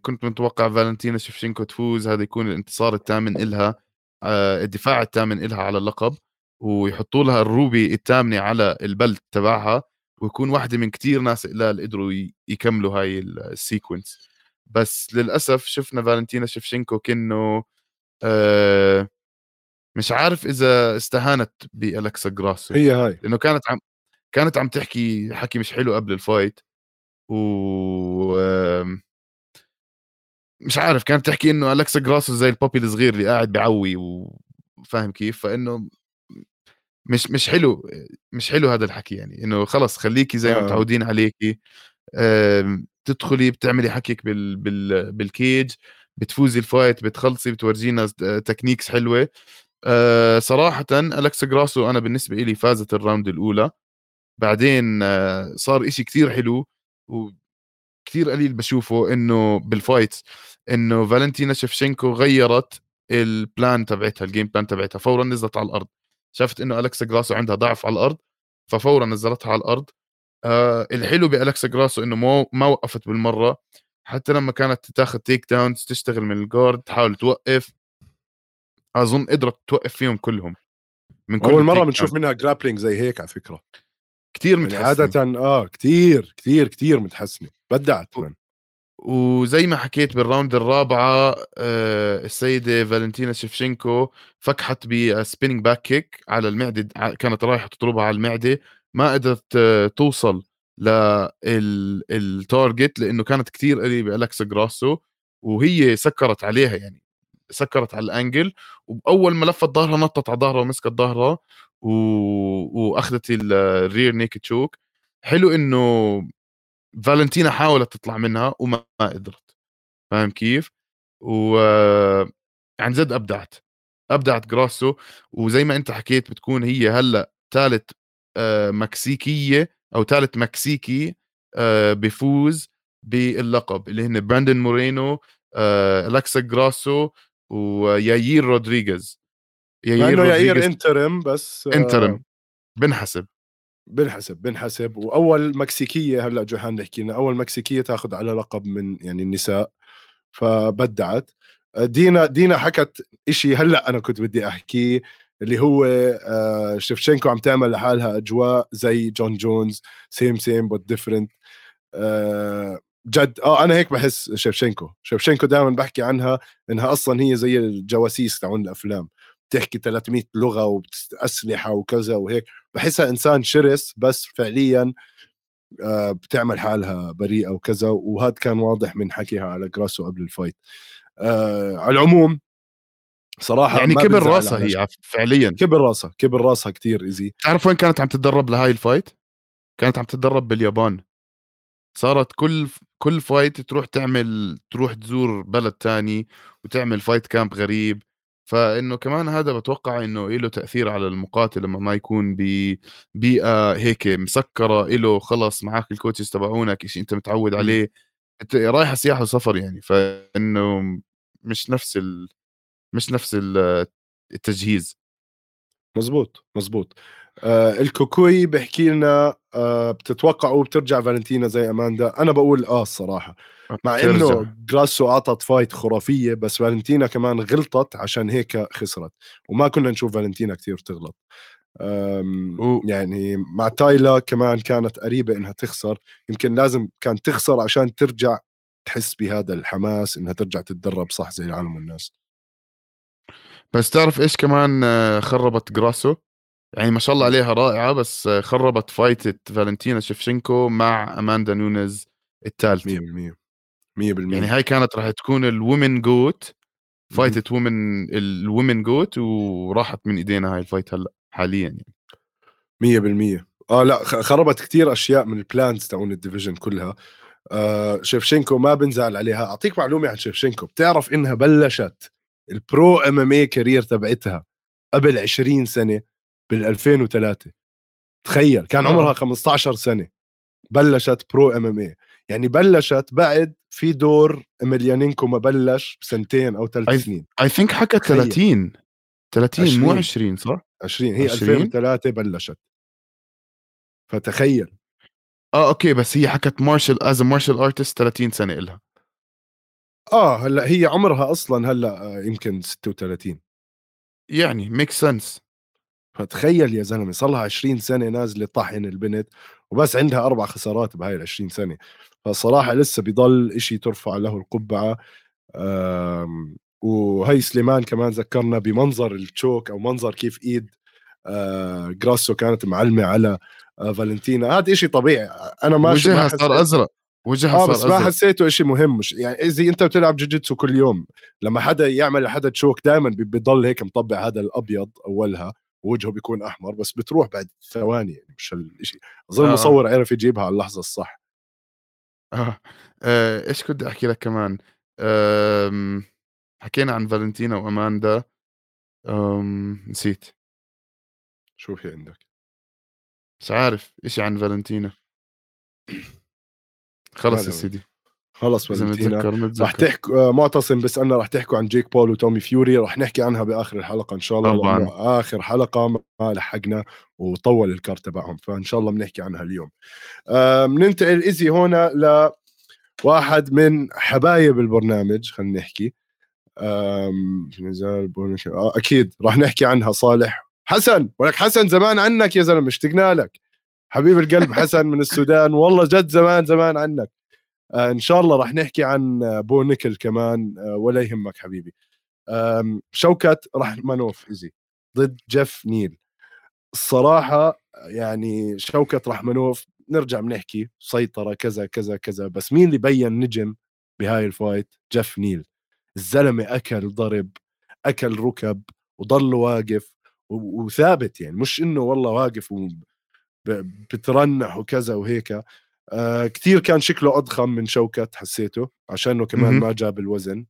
كنت متوقع فالنتينا شفشينكو تفوز. هذا يكون الانتصار الثامن إلها آه الدفاع الثامن إلها على اللقب ويحطوا لها ال ruby الثامنة على ال belt تبعها ويكون واحدة من كتير ناس قلال قدروا يكملوا هاي ال sequence بس للأسف شفنا فالنتينا شفشينكو كأنه آه مش عارف إذا استهانت بألكسا جراسو. هي هاي. لأنه كانت عم كانت عم تحكي حكي مش حلو قبل ال fight و مش عارف كانت تحكي إنه الكسا جراسو زي ال puppy الصغير اللي قاعد بعوي وفاهم كيف؟ فإنه مش مش حلو مش حلو هذا الحكي يعني. إنه خلص خليكي زي ما آه. متعودين عليكي تدخلي بتعملي حكيك بال بال بال cage بتفوزي ال fight بتخلصي بتورجينا techniques حلوة. أه صراحة الكسا جراسو أنا بالنسبة لي فازت ال round الأولى. بعدين صار إشي كثير حلو وكثير قليل بشوفه إنه بال fights إنه فالنتينا شفشنكو غيرت ال plan تبعتها ال game plan تبعتها فورا نزلت على الأرض. شافت إنه الكسا جراسو عندها ضعف على الأرض ففورا نزلتها على الأرض. آه الحلو بالكسا جراسو إنه ما ما وقفت بالمرة. حتى لما كانت تاخذ takedowns تشتغل من ال guard تحاول توقف. أظن قدرت توقف فيهم كلهم. من كل أول مرة بنشوف منها grappling زي هيك على فكرة. كثير يعني متحسنه عادة آه كثير كثير كثير متحسنة. بدعت. وزي ما حكيت بال round الرابعة آه السيدة فالنتينا شفشنكو فكحت ب spinning back kick على المعدة كانت رايحة تضربها على المعدة ما قدرت آه توصل لل target لأنه كانت كثير قريبة الكسا جراسو وهي سكرت عليها يعني سكرت على ال angle واول ما لفت ظهرها نطت على ظهرها ومسكت ظهرها و... وأخذت ال rear naked choke حلو إنه فالنتينا حاولت تطلع منها وما قدرت فاهم كيف؟ و عن جد أبدعت أبدعت جراسو وزي ما أنت حكيت بتكون هي هلأ ثالث آه، مكسيكية أو ثالث مكسيكي آه، بيفوز باللقب اللي هن براندن مورينو آه، الكسا جراسو ويايير رودريغيز يايير رودريغيز يايير interim بس interim بنحسب بنحسب بنحسب. وأول مكسيكية هلأ جوهان نحكي لنا أول مكسيكية تاخذ على لقب من يعني النساء فبدعت. دينا دينا حكت إشي هلأ أنا كنت بدي احكيه اللي هو آه شفشنكو عم تعمل لحالها أجواء زي جون جونز same same but different جد آه أنا هيك بحس شفشنكو شفشنكو دائما بحكي عنها إنها أصلا هي زي الجواسيس تاعون الأفلام. بتحكي 300 لغة واسلحه وكذا وهيك بحسها إنسان شرس بس فعليا آه بتعمل حالها بريئة وكذا وهذا كان واضح من حكيها على جراسو قبل ال fight. آه على العموم صراحة يعني كبر راسها هي فعليا. كبر راسها كبر راسها كثير easy تعرف وين كانت عم تتدرب لهاي ال fight؟ كانت عم تتدرب باليابان. صارت كل كل fight تروح تعمل تروح تزور بلد تاني وتعمل fight camp غريب. فإنه كمان هذا بتوقع إنه له تأثير على المقاتل لما ما يكون ببيئة هيك مسكرة له خلص معك ال coaches تبعونك شيء أنت متعود عليه. أنت رايحه سياحه وسفر يعني فإنه مش نفس ال... مش نفس التجهيز. مزبوط مزبوط آه الكوكوي بحكي لنا آه بتتوقعوا بترجع فالنتينا زي اماندا أنا بقول آه الصراحة. مع إنه جراسو أعطت fight خرافية بس فالنتينا كمان غلطت عشان هيك خسرت. وما كنا نشوف فالنتينا كثير تغلط. يعني مع تايلا كمان كانت قريبة إنها تخسر. يمكن لازم كان تخسر عشان ترجع تحس بهذا الحماس إنها ترجع تتدرب صح زي العالم والناس. بس تعرف إيش كمان آه، خربت جراسو؟ يعني ما شاء الله عليها رائعة بس خربت فايتة فالنتينا شفشنكو مع أماندا نونيز الثالثه 100% 100% يعني هاي كانت راح تكون ال women GOAT فايتة و women ال women GOAT وراحت من إيدينا هاي ال fight هلا حاليا يعني. 100% آه لا خربت كثير أشياء من ال plans تاعون ال division كلها. آه شيفشينكو ما بنزعل عليها. أعطيك معلومة عن شيفشينكو بتعرف إنها بلشت ال pro MMA career تبعتها قبل 20 سنة. بال 2003 تخيل كان عمرها 15 آه. سنة. بلشت pro MMA يعني بلشت بعد فيدور اميليانينكو ما بلش بسنتين أو ثلاث سنين. I think حكى 30 30 مو 20 صح؟ 20 هي 20 2003 بلشت. فتخيل. آه okay بس هي حكت martial as martial artist 30 سنة إلها. آه هلأ هي عمرها أصلا هلأ آه، يمكن 36 يعني make sense فتخيل يا زلمة صار لها 20 سنة نازلة طحن البنت وبس عندها أربع خسارات بهاي ال 20 سنة. فصراحة لسه بضل إشي ترفع له القبعة. وهي سليمان كمان ذكرنا بمنظر التشوك أو منظر كيف إيد آه، جراسو كانت معلمة على آه، فالنتينا. هذا إشي طبيعي. أنا ما وجهها صار أزرق. وجهها آه بس ما حسيته شيء مهم. مش يعني إذا أنت بتلعب جوجيتسو كل يوم لما حدا يعمل لحدا تشوك دائما بضل هيك مطبع هذا الأبيض أولها. ووجهه بيكون أحمر بس بتروح بعد ثواني يعني مش الشيء أظن آه. المصور عرف يجيبها على اللحظة الصح آه. آه. إيش كنت أحكي لك كمان آه. حكينا عن فالنتينا وأماندا آم... نسيت شو في عندك مش عارف إشي عن فالنتينا خلص يا سيدي خلص متذكر رح تحكوا آه، معتصم بس أنا رح تحكوا عن جيك بول وتومي فيوري. رح نحكي عنها بآخر الحلقة إن شاء الله طبعاً. آخر حلقة ما لحقنا وطول ال card تبعهم فإن شاء الله بنحكي عنها اليوم. آه، بننتقل ايزي هنا ل واحد من حبايب البرنامج خلينا نحكي. آه، أكيد راح نحكي عنها. صالح حسن ولك حسن زمان عنك يا زلمة اشتقنا لك. حبيب القلب حسن من السودان. والله جد زمان زمان عنك. آه إن شاء الله راح نحكي عن آه، بو نيكل كمان آه ولا يهمك حبيبي. شوكت رحمنوف إيزي ضد جيف نيل. الصراحة يعني شوكت رحمنوف نرجع بنحكي سيطرة كذا كذا كذا بس مين اللي بين نجم بهاي ال fight؟ جيف نيل. الزلمة أكل ضرب أكل ركب وضل واقف وثابت يعني مش إنه والله واقف وبترنح وكذا وهيك آه كثير كان شكله أضخم من شوكت حسيته عشانه كمان. ما جاب الوزن.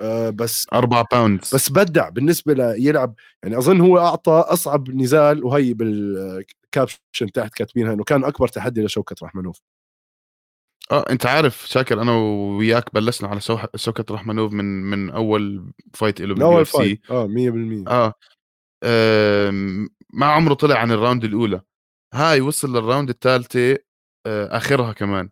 آه بس أربعة pound بس بدع بالنسبة ليلعب يعني أظن هو أعطى أصعب نزال وهي بال caption تحت كاتبينها إنه كان أكبر تحدي لشوكت رحمنوف آه أنت عارف شاكر أنا وياك بلشنا على شو- شوكت رحمنوف من من أول fight له من أول fight آه 100% آه. ما عمره طلع عن ال round الأولى. هاي وصل لل round الثالثة آخرها كمان.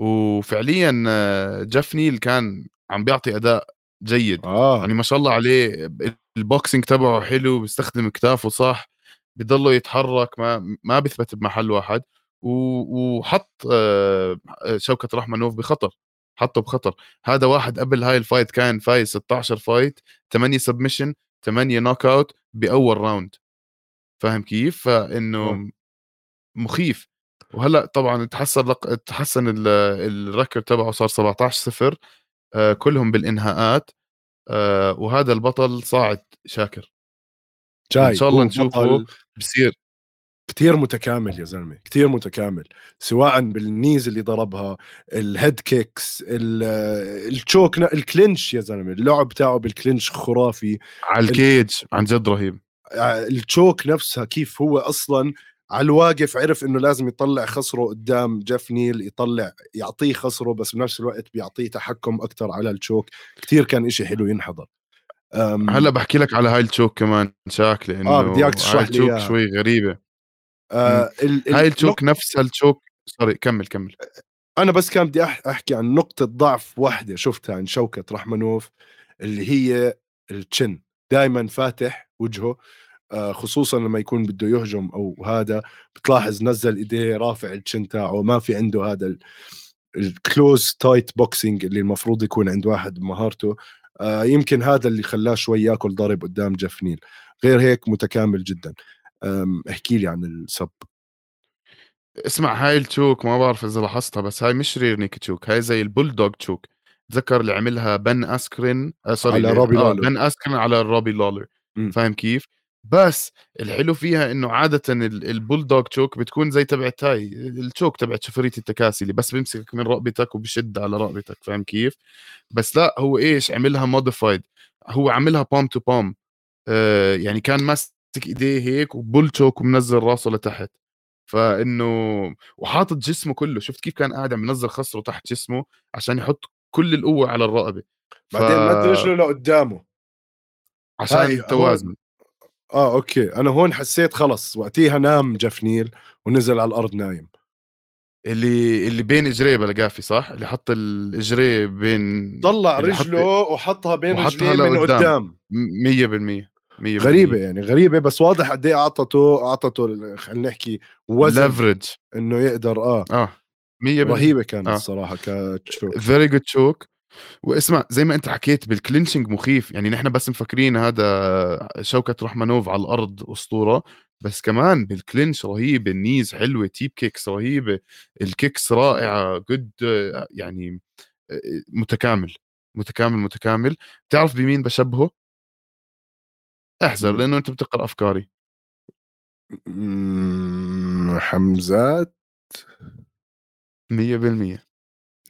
وفعليا آه، جاف نيل كان عم بيعطي أداء جيد. آه. يعني ما شاء الله عليه ال boxing تبعه حلو بيستخدم كتافه صح بضله يتحرك ما ما بيثبت بمحل واحد. وحط آه، شوكة رحمنوف بخطر حطه بخطر. هذا واحد قبل هاي ال fight كان فايز 16 fight 8 submission 8 knockout بأول round فاهم كيف؟ فإنه آه. مخيف. وهلأ طبعا تحسن لق... تحسن ال- ال record تبعه صار 17 صفر آه، كلهم بالإنهاءات آه، وهذا البطل صاعد شاكر. جاي. ان شاء الله نشوفه بصير كتير متكامل يا زلمة كتير متكامل سواء بال knees اللي ضربها ال head kicks ال- ال choke ال clinch يا زلمة اللعب تاعه بال clinch خرافي. على ال cage عن جد رهيب. آه، ال choke نفسها كيف هو أصلا على الواقف عرف إنه لازم يطلع خصره قدام جيف نيل يطلع يعطيه خصره بس بنفس الوقت بيعطيه تحكم أكثر على ال choke. كتير كان إشي حلو ينحضر. هلأ بحكي لك على هاي ال choke كمان شاكر لأنه آه، بدي إياك تشرح ال choke. شوي غريبة. آه ال- ال- هاي ال choke نفسها ال choke sorry كمل كمل. أنا بس كان بدي أحكي عن نقطة ضعف واحدة شفتها عن شوكة رحمنوف اللي هي ال chin. دائما فاتح وجهه خصوصا لما يكون بده يهجم أو هذا بتلاحظ نزل إيديه رافع ال chin تاعه ما في عنده هذا ال close tight boxing اللي المفروض يكون عند واحد بمهارته. آه، يمكن هذا اللي خلاه شوي ياكل ضرب قدام جيف نيل. غير هيك متكامل جدا. احكي لي عن ال sub. اسمع هاي ال choke ما بعرف إذا لاحظتها بس هاي مش rear naked choke هاي زي ال bulldog choke تذكر اللي عملها Ben Askren؟ آه sorry على Robbie آه Lawler. Ben Askren على Robbie Lawler. مم. فاهم كيف؟ بس الحلو فيها إنه عاده ال- bulldog choke بتكون زي تبعت هاي ال choke تبعت شفريه التكاسي اللي بس بيمسكك من رقبتك وبشد على رقبتك فاهم كيف؟ بس لا هو إيش عملها modified هو عملها palm to palm يعني كان ماسك إيديه هيك وبول choke ومنزل راسه لتحت. فإنه وحاطط جسمه كله شفت كيف كان قاعد عم ينزل خصره تحت جسمه عشان يحط كل القوة على الرقبة. ف... بعدين مد رجله لقدامه. عشان التوازن آه أوكي. أنا هون حسيت خلص وقتيها نام Geoff Neal ونزل على الأرض نايم. اللي اللي بين إجريه بلقافي صح؟ اللي حط الاجريه بين طلع رجله وحطها بين رجليه من. قدام. 100% 100% غريبة يعني غريبة بس واضح قد إيه أعطته أعطته خلينا نحكي وزن leverage إنه يقدر آه. آه 100% رهيبة كانت آه. الصراحة ك choke. very good choke واسمع زي ما انت حكيت بال clinching مخيف يعني نحن بس مفكرين هذا شوكة رحمنوف على الأرض أسطورة بس كمان بال clinch رهيبة ال knees حلوة teep kicks رهيبة ال kicks رائعة good يعني متكامل متكامل متكامل. تعرف بمين بشبهه؟ احذر؟ لأنه أنت بتقرأ أفكاري. حمزات؟ 100%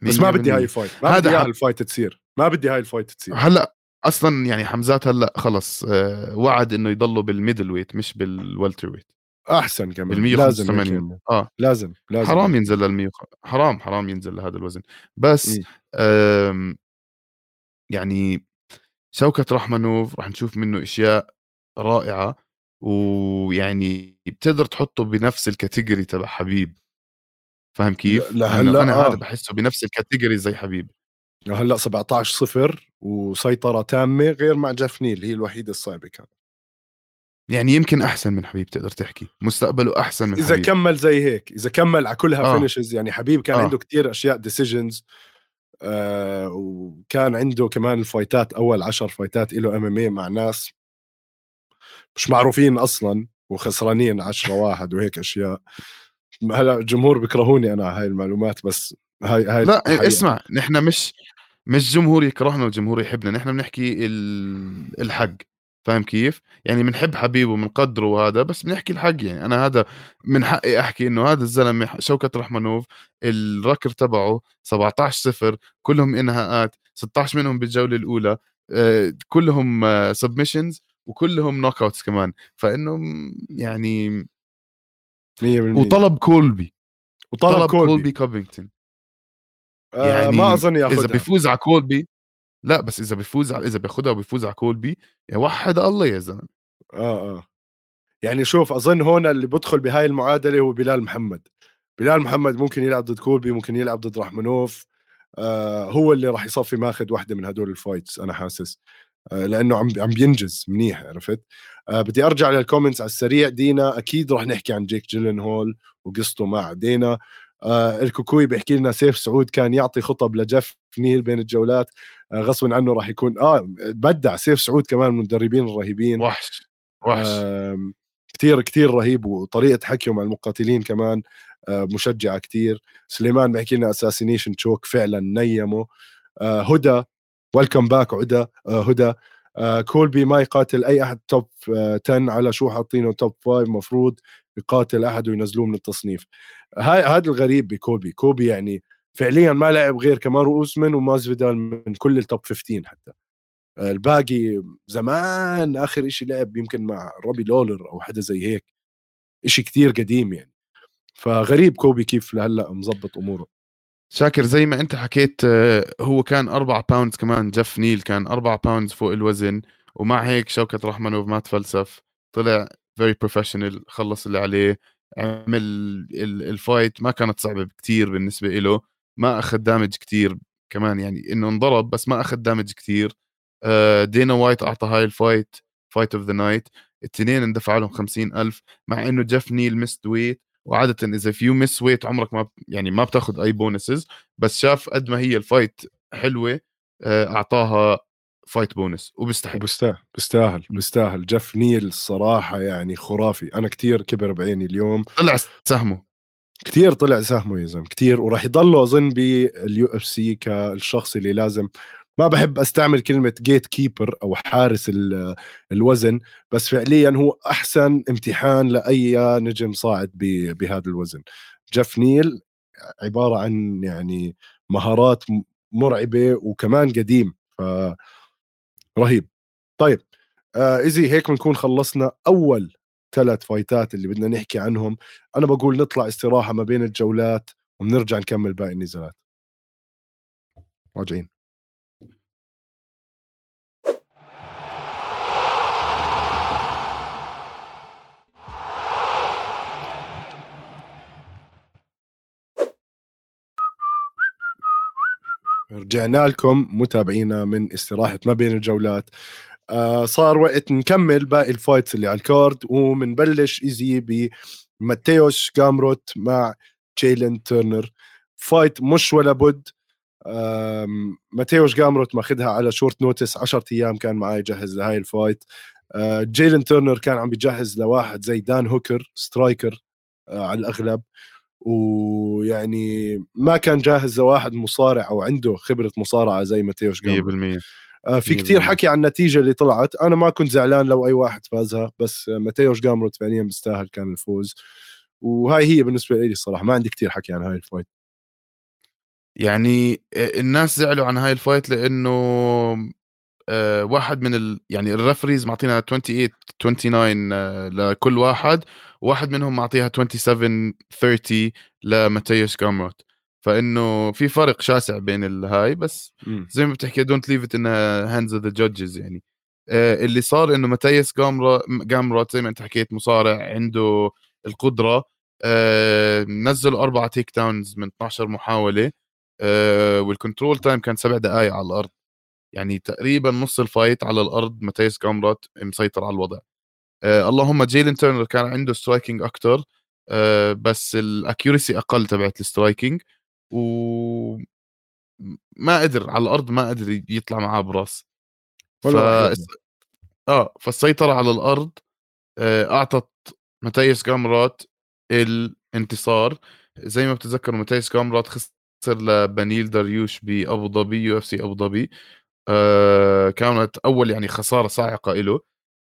بس ما بدي 100%. هاي ال fight ما هذا بدي حق- ال fight تصير. ما بدي هاي ال fight تصير. هلأ أصلا يعني حمزات هلأ خلص آه، وعد إنه يضله بال middleweight مش بال welterweight أحسن كمان. ال لازم 185 آه. لازم لازم. حرام ينزل لل100 حرام حرام ينزل لهذا الوزن. بس م. آمم يعني شوكت رحمنوف راح نشوف منه أشياء رائعة ويعني بتقدر تحطه بنفس ال category تبع حبيب. فاهم كيف؟ لهلأ أنا آه. هذا بحسه بنفس ال category زي حبيب هلا 17 صفر وسيطرة تامة غير مع Geoff Neal هي الوحيدة الصعبة كانت يعني يمكن أحسن من حبيب تقدر تحكي مستقبله أحسن من إذا حبيب. كمل زي هيك إذا كمل على كلها آه. finishes يعني حبيب كان آه. عنده كتير أشياء decisions آه وكان عنده كمان ال fightات أول عشر فايتات له MM مع ناس مش معروفين أصلا وخسرانين 10 واحد وهيك أشياء هلا الجمهور بيكرهوني أنا على هاي المعلومات بس هاي هاي لا الحقيقة. اسمع نحن مش مش جمهور يكرهنا والجمهور يحبنا نحن بنحكي الحق فاهم كيف؟ يعني بنحب حبيب وبنقدره وهذا بس بنحكي الحق يعني أنا هذا من حقي أحكي إنه هذا الزلمة شوكت رحمنوف ال record تبعه 17 0 كلهم إنهاءات 16 منهم بالجولة الأولى آه، كلهم submissions آه، وكلهم knockouts كمان فإنه يعني 100% وطلب كولبي. وطلب طلب Colby, Colby. Covington آه يعني ما أظن ياخذها إذا بيفوز على Colby لا بس إذا بيفوز على إذا بياخذها وبيفوز على Colby يا وحد الله يا زلمة. آه آه. يعني شوف أظن هون اللي بدخل بهاي المعادلة هو بلال محمد. بلال محمد ممكن يلعب ضد Colby ممكن يلعب ضد رحمنوف. آه هو اللي راح يصفي ماخذ واحدة من هدول ال fights أنا حاسس. لأنه عم عم بينجز منيح عرفت؟ آه بدي أرجع لل comments على السريع. Dana أكيد راح نحكي عن Jake Gyllenhaal وقصته مع Dana. آه الكوكوي بيحكي لنا سيف سعود كان يعطي خطب ل Geoff Neal بين الجولات. آه غصبا عنه راح يكون آه بدع سيف سعود كمان من المدربين الرهيبين. وحش وحش. آه كثير كثير رهيب وطريقة حكيه مع المقاتلين كمان آه مشجعة كثير سليمان بيحكي لنا assassination choke فعلا نيمه. آه هدى welcome back عدا. آه هدى. آه Colby ما يقاتل أي أحد top 10 على شو حاطينه top 5 مفروض يقاتل أحد وينزلوه من التصنيف. هاي هذا الغريب ب Colby Colby يعني فعليا ما لعب غير Kamaru Usman و Masvidal من كل ال top 15 حتى. آه، الباقي زمان آخر شيء لعب يمكن مع Robbie Lawler أو حدا زي هيك. شيء كتير قديم يعني. فغريب Colby كيف لهلأ مزبط أموره. شاكر زي ما انت حكيت آه، هو كان أربعة pounds كمان Geoff Neal كان أربعة pounds فوق الوزن ومع هيك شوكة رحمنوف ما تفلسف طلع very professional خلص اللي عليه عمل ال fight ما كانت صعبة كتير بالنسبة له ما أخذ damage كتير كمان يعني إنه انضرب بس ما أخذ damage كتير. Dana White أعطى هاي ال fight fight of the night الاثنين اندفع لهم خمسين ألف مع إنه Geoff Neal missed weight وعاده إذا if you miss weight عمرك ما يعني ما بتاخذ أي bonuses بس شاف قد ما هي ال fight حلوة آه، أعطاها fight bonus وبيستحق. بيستاهل بيستاهل بيستاهل. Geoff Neal الصراحه يعني خرافي. أنا كتير كبر بعيني اليوم. طلع سهمه. كتير طلع سهمه يا زلمة كثير وراح يضله أظن بال UFC كالشخص اللي لازم ما بحب أستعمل كلمة gatekeeper أو حارس الوزن بس فعليا هو أحسن امتحان لأي نجم صاعد بهذا الوزن. Geoff Neal عبارة عن يعني مهارات مرعبة وكمان قديم ف رهيب. طيب آه easy هيك بنكون خلصنا أول ثلاث فايتات اللي بدنا نحكي عنهم. أنا بقول نطلع استراحة ما بين الجولات وبنرجع نكمل باقي النزالات راجعين. رجعنا لكم متابعينا من استراحة ما بين الجولات. آه صار وقت نكمل باقي ال fights اللي على ال card ومنبلش ايزي بماتيوش جامروت مع جيلن تيرنر. fight مش ولا بد. ماتيوش جامروت ماخذها على short notice 10 أيام كان معي يجهز لهاي ال fight. آه جيلن تيرنر كان عم بيجهز لواحد زي دان هوكر striker آه على الأغلب. ويعني ما كان جاهز لواحد مصارع أو عنده خبرة مصارعة زي ماتيوش 100% آه في كثير حكي عن النتيجة اللي طلعت. أنا ما كنت زعلان لو أي واحد فازها بس ماتيوش جامروت فعليا بيستاهل كان الفوز. وهاي هي بالنسبة لي الصراحة. ما عندي كثير حكي عن هاي الفايت. يعني الناس زعلوا عن هاي ال fight لأنه آه واحد من ال... يعني ال referees معطينا 28 29 آه لكل واحد. وواحد منهم معطيها 27 30 لماتيوش جامروت فإنه في فرق شاسع بين الهاي بس زي ما بتحكي don't leave it in the hands of the judges يعني. آه اللي صار إنه ماتيوس جامروت زي ما أنت حكيت مصارع عنده القدرة آه نزل أربع takedowns من 12 محاولة آه وال control time كان سبع دقائق على الأرض. يعني تقريبا نص ال fight على الأرض ماتيوش جامروت مسيطر على الوضع. آه اللهم جيلين تيرنر كان عنده striking أكثر آه بس ال accuracy أقل تبعت ال striking و ما قدر على الأرض ما قدر يطلع معاه براس. ف... آه فالسيطرة على الأرض آه أعطت ماتيوش جامروت الانتصار. زي ما بتتذكروا ماتيوش جامروت خسر لبنيل داريوش بأبو ظبي UFC أبو ظبي. آه كانت أول يعني خسارة صاعقه له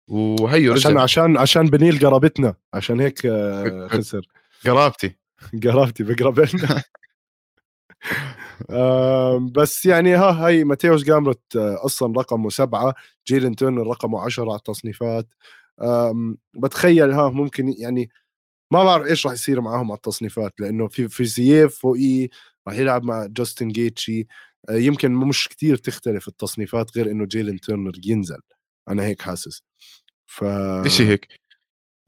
وهيو عشان رجع. عشان عشان بنيل قرابتنا. عشان هيك آه خسر. قرابتي. قرابتي بقربنا آه بس يعني ها هي ماتيوس جامروت آه أصلا رقمه سبعة جيلن تيرنر رقمه عشرة على التصنيفات. بتخيل ها ممكن يعني ما بعرف إيش راح يصير معاهم على التصنيفات لأنه في فيزييف فوقيه راح يلعب مع جاستن جيتشي. آه، يمكن مش كتير تختلف التصنيفات غير إنه جيلن تيرنر ينزل. أنا هيك حاسس. ف شيء هيك.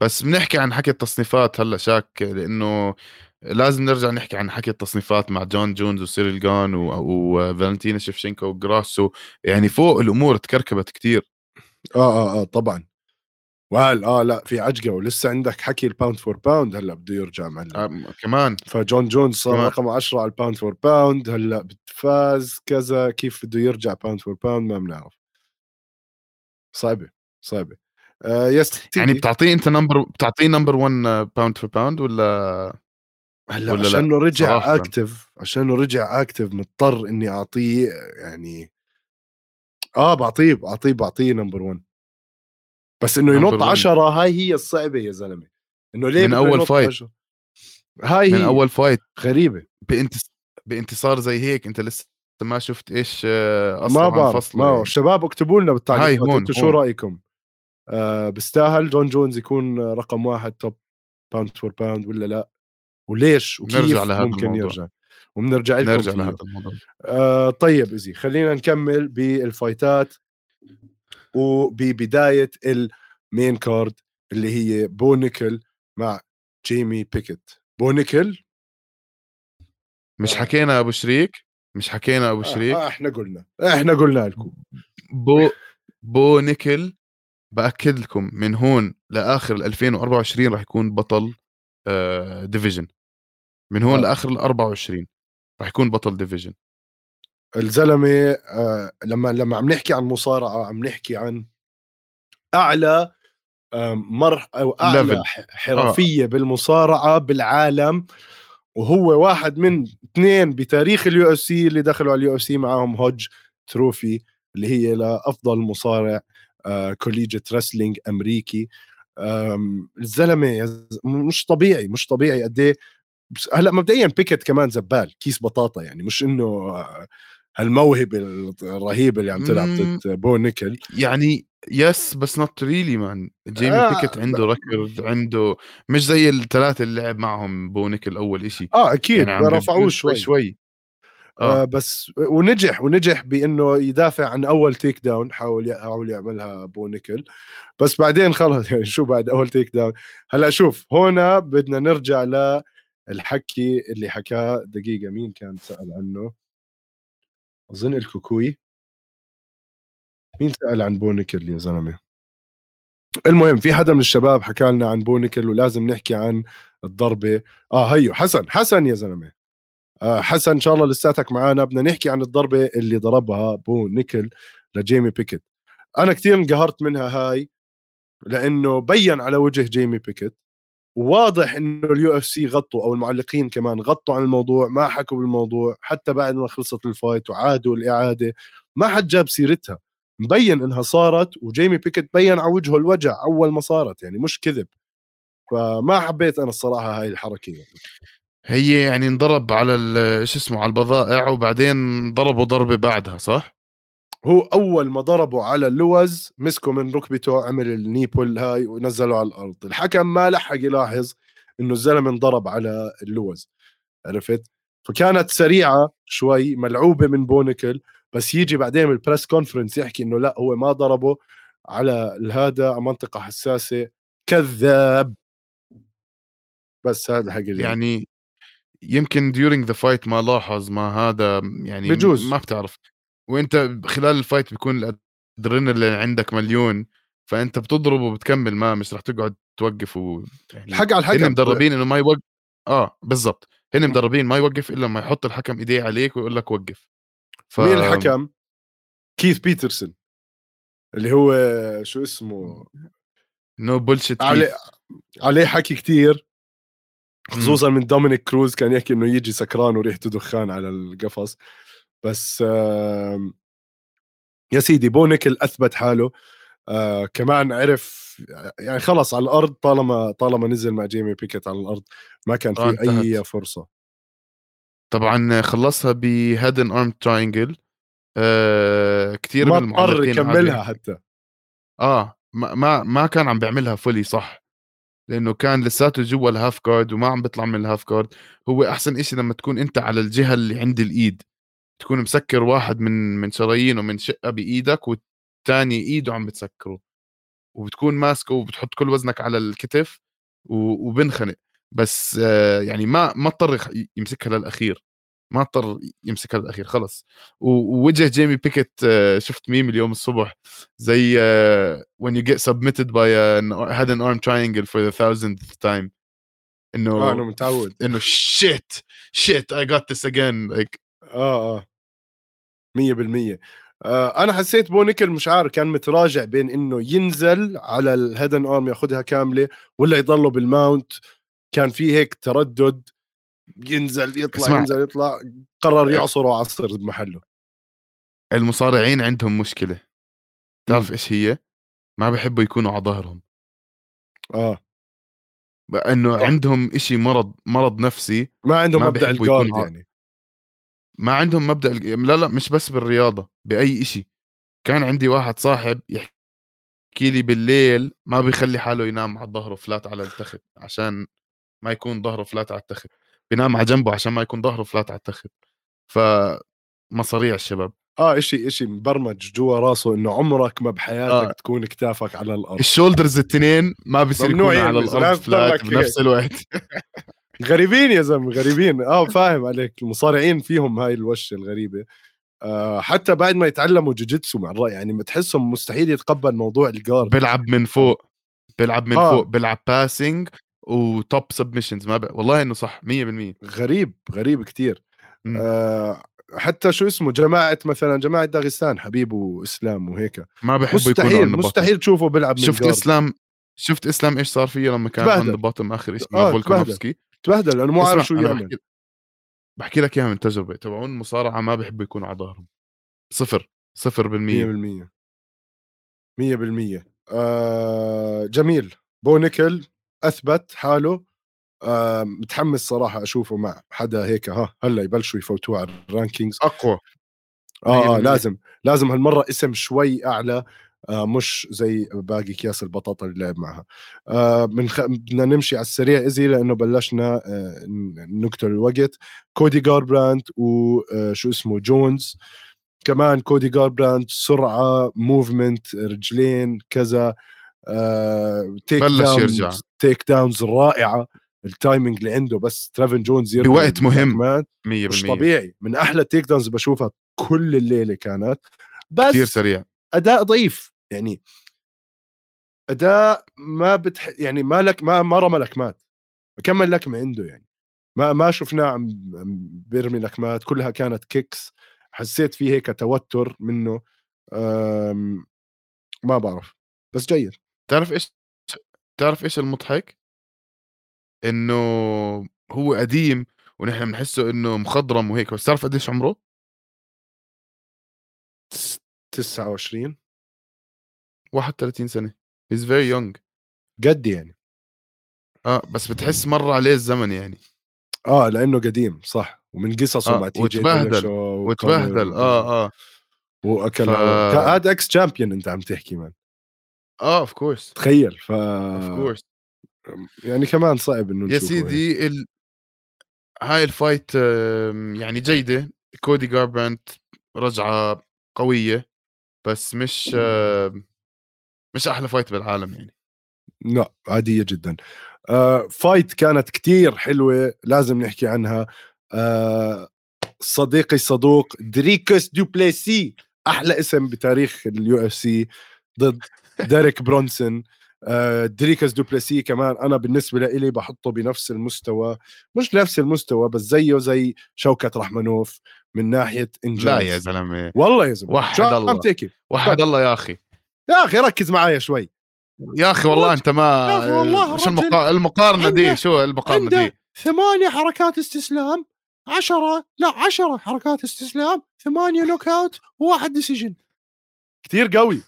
بس بنحكي عن حكي التصنيفات هلأ شاك لأنه لازم نرجع نحكي عن حكي التصنيفات مع جون جونز وسيريل جان وفالنتينا شيفشينكو وجراسو. يعني فوق الأمور تكركبت كتير. آه آه آه طبعا. وهل آه لأ في عجقة ولسه عندك حكي ال pound for pound هلأ بده يرجع معلم آه كمان. فجون جونز صار رقم 10 على ال pound for pound هلأ فاز كذا كيف بده يرجع pound for pound ما بنعرف. صعبة صعبة. آه yes يعني بتعطيه انت number بتعطيه number 1 pound for pound ولا هلأ ولا عشانه رجع اكتف عشانه رجع اكتف مضطر إني أعطيه يعني آه بعطيه بعطيه بعطيه number 1 بس إنه ينط 10 هاي هي الصعبة يا زلمة. إنه ليه من أول fight؟ هاي من هي أول fight غريبة. بانتص... بإنتصار زي هيك إنت لسه ما شفت إيش آه، أصلا ما بعرف ما. الشباب اكتبوا لنا بالتعليقات أنتم شو رأيكم؟ آه بيستاهل جون جونز يكون رقم واحد top pound for pound ولا لا؟ وليش؟ وكيف نرجع لهذا ممكن الموضوع. يرجع؟ وبنرجع لكم نرجع لهذا الموضوع. آه طيب إزي خلينا نكمل بالفايتات وببداية ال main card اللي هي بو نيكل مع جيمي بيكيت. بو نيكل؟ مش. حكينا أبو شريك؟ مش حكينا أبو آه، شريك آه إحنا قلنا إحنا قلنا لكم. بو بو نيكل بأكد لكم من هون لآخر 2024 راح يكون بطل آه division من هون آه. لآخر ال 24 راح يكون بطل division الزلمة آه لما لما عم نحكي عن مصارعة عم نحكي عن أعلى مر أو أعلى حرفيه آه. بالمصارعة بالعالم. وهو واحد من اثنين بتاريخ ال UFC اللي دخلوا على ال UFC معاهم Hodge Trophy اللي هي لأفضل مصارع آه collegiate wrestling أمريكي. الزلمة مش طبيعي مش طبيعي قد إيه. هلأ مبدئيا بيكت كمان زبال كيس بطاطا يعني مش إنه آه، هالموهبة الرهيبة اللي عم تلعب ضد بو نيكل. يعني yes بس not really man جيمي آه بيكت عنده record عنده مش زي الثلاثه اللي لعب معهم بو نيكل أول شيء آه أكيد يعني رفعوه شوي شوي. آه. آه بس ونجح ونجح بإنه يدافع عن أول takedown حاول حاول يعملها بو نيكل. بس بعدين خلص يعني شو بعد أول takedown هلأ شوف هنا بدنا نرجع للحكي اللي حكاه دقيقة مين كان سأل عنه؟ أظن الكوكوي. مين سأل عن بو نيكل يا زلمة؟ المهم في حدا من الشباب حكى لنا عن بو نيكل ولازم نحكي عن الضربة. آه هيو حسن حسن يا زلمة. آه حسن إن شاء الله لساتك معنا بدنا نحكي عن الضربة اللي ضربها بو نيكل لجيمي بيكت أنا كثير انقهرت منها هاي لأنه بين على وجه جيمي بيكت وواضح إنه ال UFC غطوا أو المعلقين كمان غطوا عن الموضوع ما حكوا بالموضوع. حتى بعد ما خلصت ال fight وعادوا الإعادة ما حد جاب سيرتها. مبين إنها صارت وجيمي بيكت بين على وجهه الوجع أول ما صارت يعني مش كذب فما حبيت أنا الصراحة هاي الحركة يعني. هي يعني انضرب على شو اسمه على البضائع وبعدين ضربوا ضربة بعدها صح؟ هو أول ما ضربوا على اللوز مسكوا من ركبته عمل ال knee pull هاي ونزلوا على الأرض الحكم ما لحق يلاحظ إنه الزلمة انضرب على اللوز عرفت فكانت سريعة شوي ملعوبة من بونيكل بس يجي بعدين بال press conference يحكي إنه لا هو ما ضربه على هذا منطقة حساسة كذاب. بس هذا حق اللي يعني يمكن during the fight ما لاحظ ما هذا يعني بجوز. ما بتعرف. وإنت خلال ال fight بيكون الادرينالين عندك مليون فإنت بتضرب وبتكمل ما مش رح تقعد توقف و يعني الحق على الحكم. هن مدربين إنه ما يوقف آه بالضبط. هن مدربين ما يوقف إلا لما يحط الحكم إيديه عليك ويقول لك وقف. ف... مين الحكم؟ كيث بيترسون اللي هو شو اسمه؟ no bullshit عليه عليه حكي كتير خصوصا من دومينيك كروز كان يحكي إنه يجي سكران وريحته دخان على القفص. بس يا سيدي بونيكل أثبت حاله. آه كمان عرف يعني خلص على الأرض طالما طالما نزل مع جيمي بيكيت على الأرض ما كان في آه أي فرصة. طبعا خلصها ب head and arm triangle. آه كثير ما اضطر يكملها حتى. آه ما ما ما كان عم بيعملها fully صح لأنه كان لساته جوا ال half guard وما عم بيطلع من ال half guard هو أحسن إشي لما تكون أنت على الجهة اللي عند الإيد تكون مسكر واحد من من شرايينه من شقة بإيدك والثاني إيده عم بتسكره. وبتكون ماسكه وبتحط كل وزنك على الكتف وبنخنق. بس آه، يعني ما ما اضطر يمسكها للأخير. ما اضطر يمسكها للأخير خلص ووجه جيمي بيكيت آه، شفت ميم اليوم الصبح زي آه، when you get submitted by a head and arm triangle for the thousandth time. إنه آه أنا متعود. إنه shit shit I got this again like آه آه. 100% آه أنا حسيت بونيكل مش عارف كان متراجع بين إنه ينزل على ال head and arm ياخذها كاملة ولا يضله بال mount كان في هيك تردد ينزل يطلع اسمع. ينزل يطلع قرر يعصر وعصر بمحله. المصارعين عندهم مشكلة. تعرف إيش هي؟ ما بحبوا يكونوا على ظهرهم. آه. انه عندهم إشي مرض مرض نفسي ما عندهم ما مبدأ الجارد يعني. ما عندهم مبدأ لا لا مش بس بالرياضة بأي إشي. كان عندي واحد صاحب يحكي لي بالليل ما بيخلي حاله ينام على ظهره فلات على التخت عشان ما يكون ظهره فلات على التخت بينام على جنبه عشان ما يكون ظهره فلات على التخت. ف مصاريع الشباب. آه إشي إشي مبرمج جوا راسه إنه عمرك ما بحياتك آه. تكون كتافك على الأرض. ال shoulders الاثنين ما بصير يكونوا على الأرض flat بنفس الوقت. غريبين يا زلمة غريبين. آه فاهم عليك. المصارعين فيهم هاي الوشة الغريبة. آه حتى بعد ما يتعلموا جوجيتسو مع الرأي يعني بتحسهم مستحيل يتقبل موضوع ال guard بيلعب من فوق. بيلعب من آه. فوق بيلعب passing و top submissions ما بقى. والله إنه صح 100% غريب غريب كثير آه حتى شو اسمه جماعة مثلا جماعة داغستان حبيب وإسلام وهيك. ما بحب مستحيل مستحيل تشوفه بيلعب شفت إسلام شفت إسلام إيش صار فيه لما كان عند bottom آخر شيء مع فولكانوفسكي تبهدل. لأنه مو عارف شو يعمل. بحكي لك إياها من تجربة تبعون المصارعه ما بحبوا يكونوا على ظهرهم. صفر صفر بالمية. 100% 100% آه جميل. بو نيكل. أثبت حاله متحمس صراحة أشوفه مع حدا هيك ها هلأ يبلشوا يفوتوه على ال rankings. أقوى. آه, لازم لازم هالمرة اسم شوي أعلى آه مش زي باقي أكياس البطاطا اللي لعب معها. آه من خ... بدنا نمشي على السريع إزي لأنه بلشنا آه نقتل الوقت. كودي جاربراند وشو آه، اسمه جونز. كمان كودي جاربراند سرعة موفمنت رجلين كذا. تيك بلش داونز يرجع. تيك داونز رائعة. التايمنج اللي عنده بس ترافن جونز يرجع بوقت مهم. 100% مش طبيعي. من أحلى تيك داونز بشوفها كل الليلة كانت. بس كثير سريع. أداء ضعيف. يعني أداء ما بتح يعني ما لك ما ما رمى لكمات. كمل لكمة عنده يعني. ما ما شفناه عم بيرمي لكمات. كلها كانت كيكس حسيت فيه هيك توتر منه. ما بعرف. بس جيد. تعرف إيش تعرف إيش المضحك؟ إنه هو قديم ونحن بنحسه إنه مخضرم وهيك بس تعرف قديش عمره؟ 29 31 سنة. He's very young. قد يعني. آه بس بتحس مر عليه الزمن يعني. آه لأنه قديم صح. ومن قصصه آه. مع تي وتبهدل وتبهدل. آه آه. واكل ف- هذا ex champion أنت عم تحكي man آه of course تخيل ف of course يعني كمان صعب إنه يا هيك. سيدي ال... هاي ال fight يعني جيدة. كودي جاربرانت رجعة قوية بس مش مش أحلى fight بالعالم يعني. لا عادية جدا. آه fight كانت كتير حلوة لازم نحكي عنها. آه صديقي الصدوق دريكس دوبليسي أحلى اسم بتاريخ ال UFC ضد ديريك برونسون آه دريكس دوبليسي كمان أنا بالنسبة لي بحطه بنفس المستوى مش نفس المستوى بس زيه زي شوكت رحمنوف من ناحية إنجاز. لا يا زلمة. والله يا زلمة. وحد الله. وحد الله يا أخي. يا أخي ركز معايا شوي. يا أخي والله أنت ما والله شو المقا... المقارنة دي؟ شو المقارنة دي؟ ثمانية حركات استسلام عشرة لا عشرة حركات استسلام ثمانية knockout وواحد decision. كثير قوي.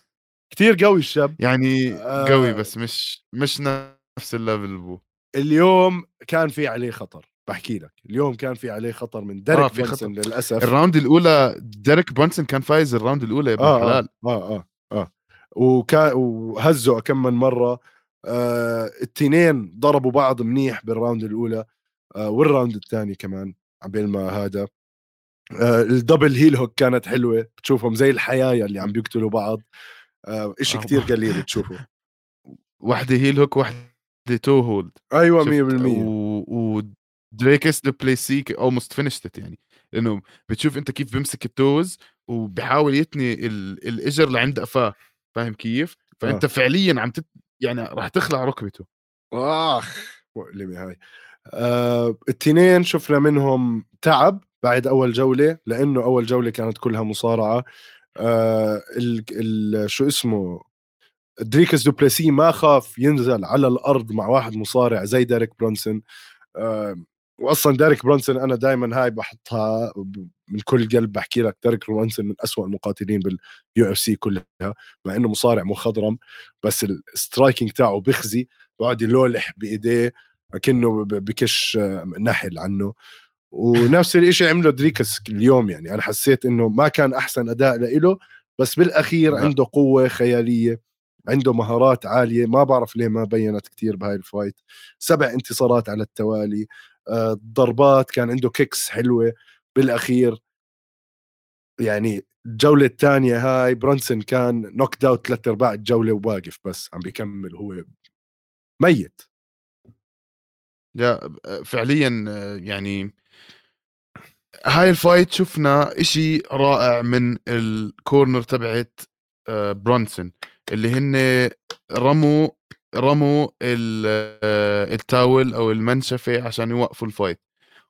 كثير قوي الشاب يعني آه. قوي بس مش مش نفس ال level بو اليوم كان في عليه خطر بحكي لك. اليوم كان في عليه خطر من ديريك آه، آه في برونسون للأسف. الراوند الأولى ديريك برونسون كان فايز ال round الأولى يا ابن آه, الحلال. آه آه آه. آه وكان وهزوا كم من مرة. آه التنين ضربوا بعض منيح بال round الأولى آه وال round الثاني كمان عبين ما هذا. آه ال double heel hook كانت حلوة بتشوفهم زي الحيايا اللي عم بيقتلوا بعض. آه إشي آه. كتير قليل تشوفه. وحدة heel hook وحدة toe hold أيوه 100% و... ودريكس دو بليسي almost finished يعني. لأنه بتشوف أنت كيف بيمسك ال toes وبحاول يتني ال... الاجر لعند قفاه فاهم كيف؟ فأنت آه. فعليا عم تت... يعني راح تخلع ركبته. آخ مؤلمة هاي. آه التنين شفنا منهم تعب بعد أول جولة لأنه أول جولة كانت كلها مصارعة. آه ال ال شو اسمه دريكس دوبلسي ما خاف ينزل على الأرض مع واحد مصارع زي ديريك برونسون. آه واصلا ديريك برونسون أنا دائما هاي بحطها من كل قلب بحكي لك ديريك برونسون من أسوأ المقاتلين بال UFC كلها مع إنه مصارع مخضرم بس ال striking تاعه بخزي بقعد يلولح بإيديه كأنه بكش آه، نحل عنه. ونفس الشيء عمله دريكس اليوم يعني. أنا حسيت إنه ما كان أحسن أداء له بس بالأخير لا. عنده قوة خيالية عنده مهارات عالية. ما بعرف ليه ما بينت كتير بهاي ال fight. سبع انتصارات على التوالي. آه، ضربات كان عنده kicks حلوة. بالأخير يعني الجولة الثانية هاي برونسون كان knockout ثلاث أرباع الجولة وواقف بس عم بيكمل. هو ميت. لا فعليا آه، يعني هاي ال fight شفنا إشي رائع من ال corner تبعت آه، برونسون اللي هن رموا رموا آه، ال towel أو المنشفة عشان يوقفوا ال fight.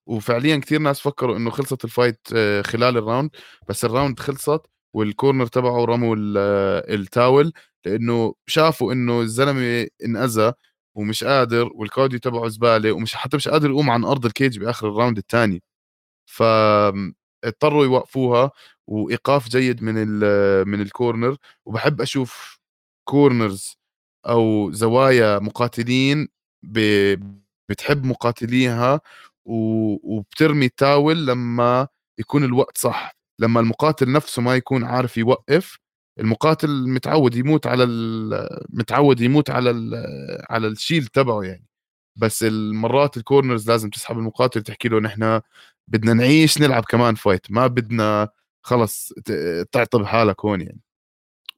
وفعليا كثير ناس فكروا إنه خلصت ال fight آه، خلال ال round بس ال round خلصت وال corner تبعه رموا ال- ال towel لإنه شافوا إنه الزلمة انأذى ومش قادر وال cardio تبعه زبالة ومش حتى مش قادر يقوم عن أرض ال cage بآخر ال round الثاني فاضطروا يوقفوها وإيقاف جيد من من ال corner وبحب أشوف corners أو زوايا مقاتلين بتحب مقاتليها وبترمي التاول لما يكون الوقت صح. لما المقاتل نفسه ما يكون عارف يوقف المقاتل متعود يموت على متعود يموت على على ال shield تبعه يعني. بس المرات ال corners لازم تسحب المقاتل تحكي له نحن بدنا نعيش نلعب كمان fight ما بدنا خلص تعطب حالك هون يعني.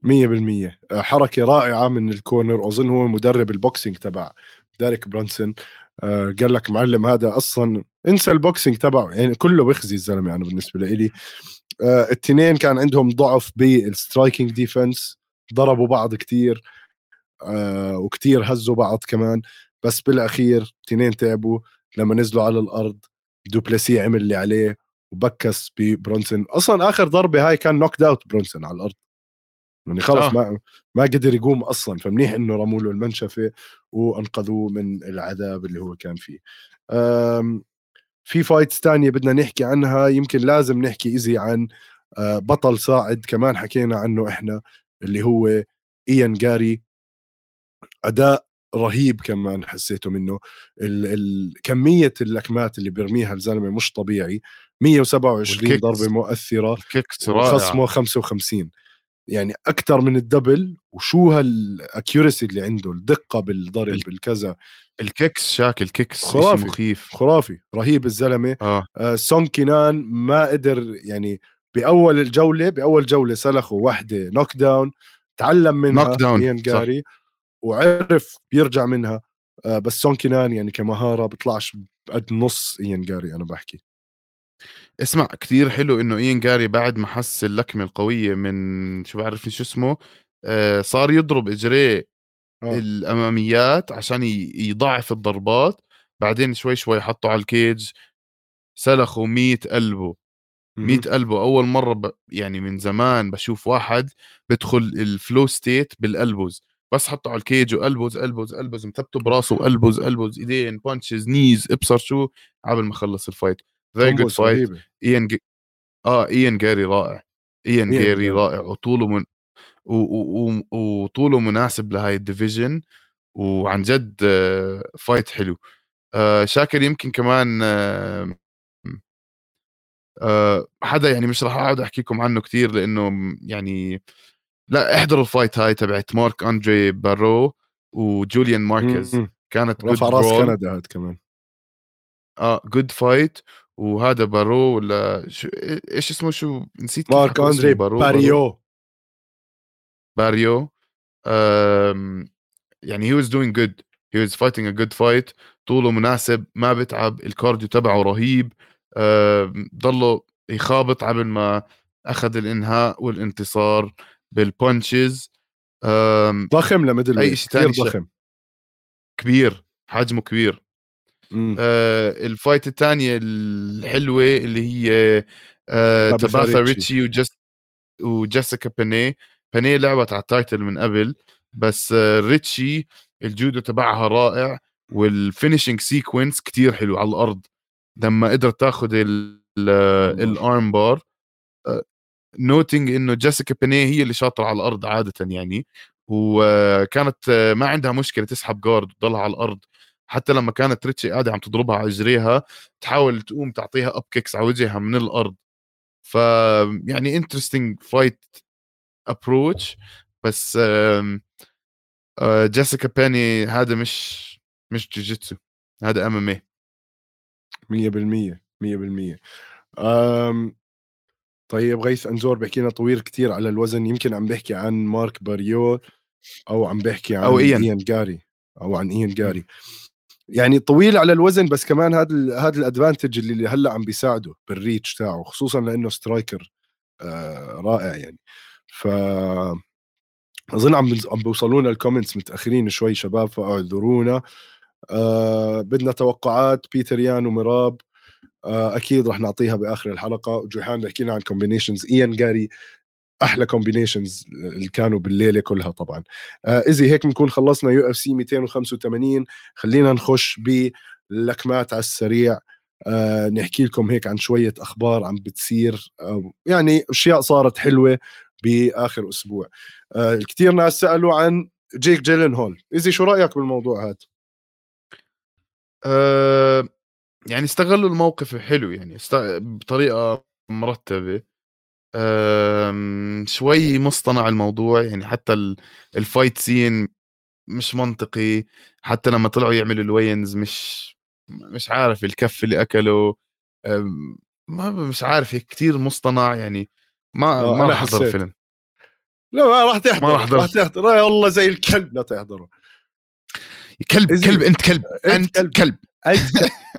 مية بالمية. حركة رائعة من ال corner أظن هو مدرب ال boxing تبع ديريك برونسون آه، قال لك معلم هذا أصلا انسى ال boxing تبعه يعني كله بخزي الزلمة أنا بالنسبة لي آه، التنين كان عندهم ضعف بال striking defense ضربوا بعض كتير. آه، وكتير هزوا بعض كمان. بس بالأخير تنين تعبوا لما نزلوا على الأرض دوبلسي عمل اللي عليه وبكس ببرونسون. أصلا آخر ضربة هاي كان knockout برونسون على الأرض. يعني خلص آه. ما ما قدر يقوم أصلا فمنيح إنه رموا له المنشفة وأنقذوه من العذاب اللي هو كان فيه. في fights تانية بدنا نحكي عنها يمكن لازم نحكي إشي عن آه، بطل صاعد كمان حكينا عنه إحنا اللي هو إيان جاري. أداء رهيب كمان حسيته منه. ال ال كمية اللكمات اللي بيرميها الزلمة مش طبيعي. 127 ضربة مؤثرة ال kicks خصمه 55 يعني أكثر من ال double وشو هال accuracy اللي عنده الدقة بالضرب بالكذا. ال kicks شاك ال kicks خرافي مخيف. خرافي رهيب الزلمة. آه. آه سون كينان ما قدر يعني بأول الجولة بأول جولة سلخه واحدة knockdown تعلم منها knockdown جاري. وعرف يرجع منها. آه بس سون كينان يعني كمهارة بيطلعش قد نص إيان جاري أنا بحكي. اسمع كثير حلو إنه إيان جاري بعد ما حس اللكمة القوية من شو بعرف شو اسمه آه صار يضرب اجريه آه. الأماميات عشان يضعف الضربات بعدين شوي شوي حطوا على ال cage سلخوا 100 elbow 100 elbow أول مرة ب... يعني من زمان بشوف واحد بدخل ال flow state بال elbows بس حطوا على ال cage و elbows elbows elbows مثبته براسه و elbows elbows إيدين punches knees إبصر شو قبل ما خلص ال fight. very good fight ايان. آه ايان جاري رائع. ايان جاري رائع. وطوله من و... و... وطوله مناسب لهاي ال division. وعن جد fight حلو. آه شاكر يمكن كمان آه آه حدا يعني مش راح أقعد احكي لكم عنه كثير لأنه يعني لا احضروا ال fight هاي تبعت مارك أندري بارو وجوليان ماركيز. كانت رفع راس كندا هاد كمان. آه good fight وهذا بارو ولا شو إيش اسمه شو؟ نسيت مارك أندري بارو باريو. باريو. يعني he was doing good he was fighting a good fight طوله مناسب ما بتعب ال cardio تبعه رهيب. ضله يخابط قبل ما أخذ الإنهاء والانتصار. بال punches ضخم ل middle أي شيء ثاني ضخم. كبير حجمه كبير. آه ال fight الثانية الحلوة اللي هي آه تباثا ريتشي وجس وجيسيكا بيني بيني لعبت على ال title من قبل بس آه ريتشي الجودو تبعها رائع وال finishing sequence كتير حلو على الأرض. لما قدرت تاخذ ال arm bar noting إنه جيسيكا بيني هي اللي شاطرة على الأرض عادة يعني وكانت آه، ما عندها مشكلة تسحب guard وتضلها على الأرض. حتى لما كانت ريتشي قاعدة عم تضربها على اجريها تحاول تقوم تعطيها up kicks على وجهها من الأرض. ف يعني interesting fight approach بس جيسيكا بيني هذا مش مش جوجيتسو هذا MMA 100% 100% أم طيب غيث أنزور بحكي لنا طويل كتير على الوزن يمكن عم بحكي عن مارك باريو أو عم بحكي عن أو إيان, إيان جاري أو عن إيان جاري. يعني طويل على الوزن بس كمان هذا هذا ال advantage اللي هلأ عم بيساعده بال reach تاعه خصوصا لأنه striker آه رائع يعني. ف أظن عم عم بيوصلونا ال comments متأخرين شوي شباب فأعذرونا. آه بدنا توقعات بيتر يان ومراب أكيد رح نعطيها بآخر الحلقة. وجوحان بحكي لنا عن combinations إيان جاري أحلى combinations اللي كانوا بالليلة كلها طبعا. آه اذا هيك بنكون خلصنا UFC 285 خلينا نخش بلكمات على السريع. آه نحكي لكم هيك عن شوية أخبار عم بتصير. آه يعني أشياء صارت حلوة بآخر أسبوع. آه كثير ناس سألوا عن جيك جيلن هول ايزي شو رأيك بالموضوع هذا أه يعني استغلوا الموقف حلو يعني است... بطريقة مرتبة. أه شوي مصطنع الموضوع يعني حتى ال fight scene مش منطقي. حتى لما طلعوا يعملوا ال weigh-ins مش مش عارف الكف اللي أكله. ما مش عارف هيك كثير مصطنع يعني. ما آه، ما راح احضر الفيلم. لا ما راح تحضر ما راح تحضر يا الله زي الكلب لا تحضره. كلب كلب أنت كلب أنت كلب, كلب.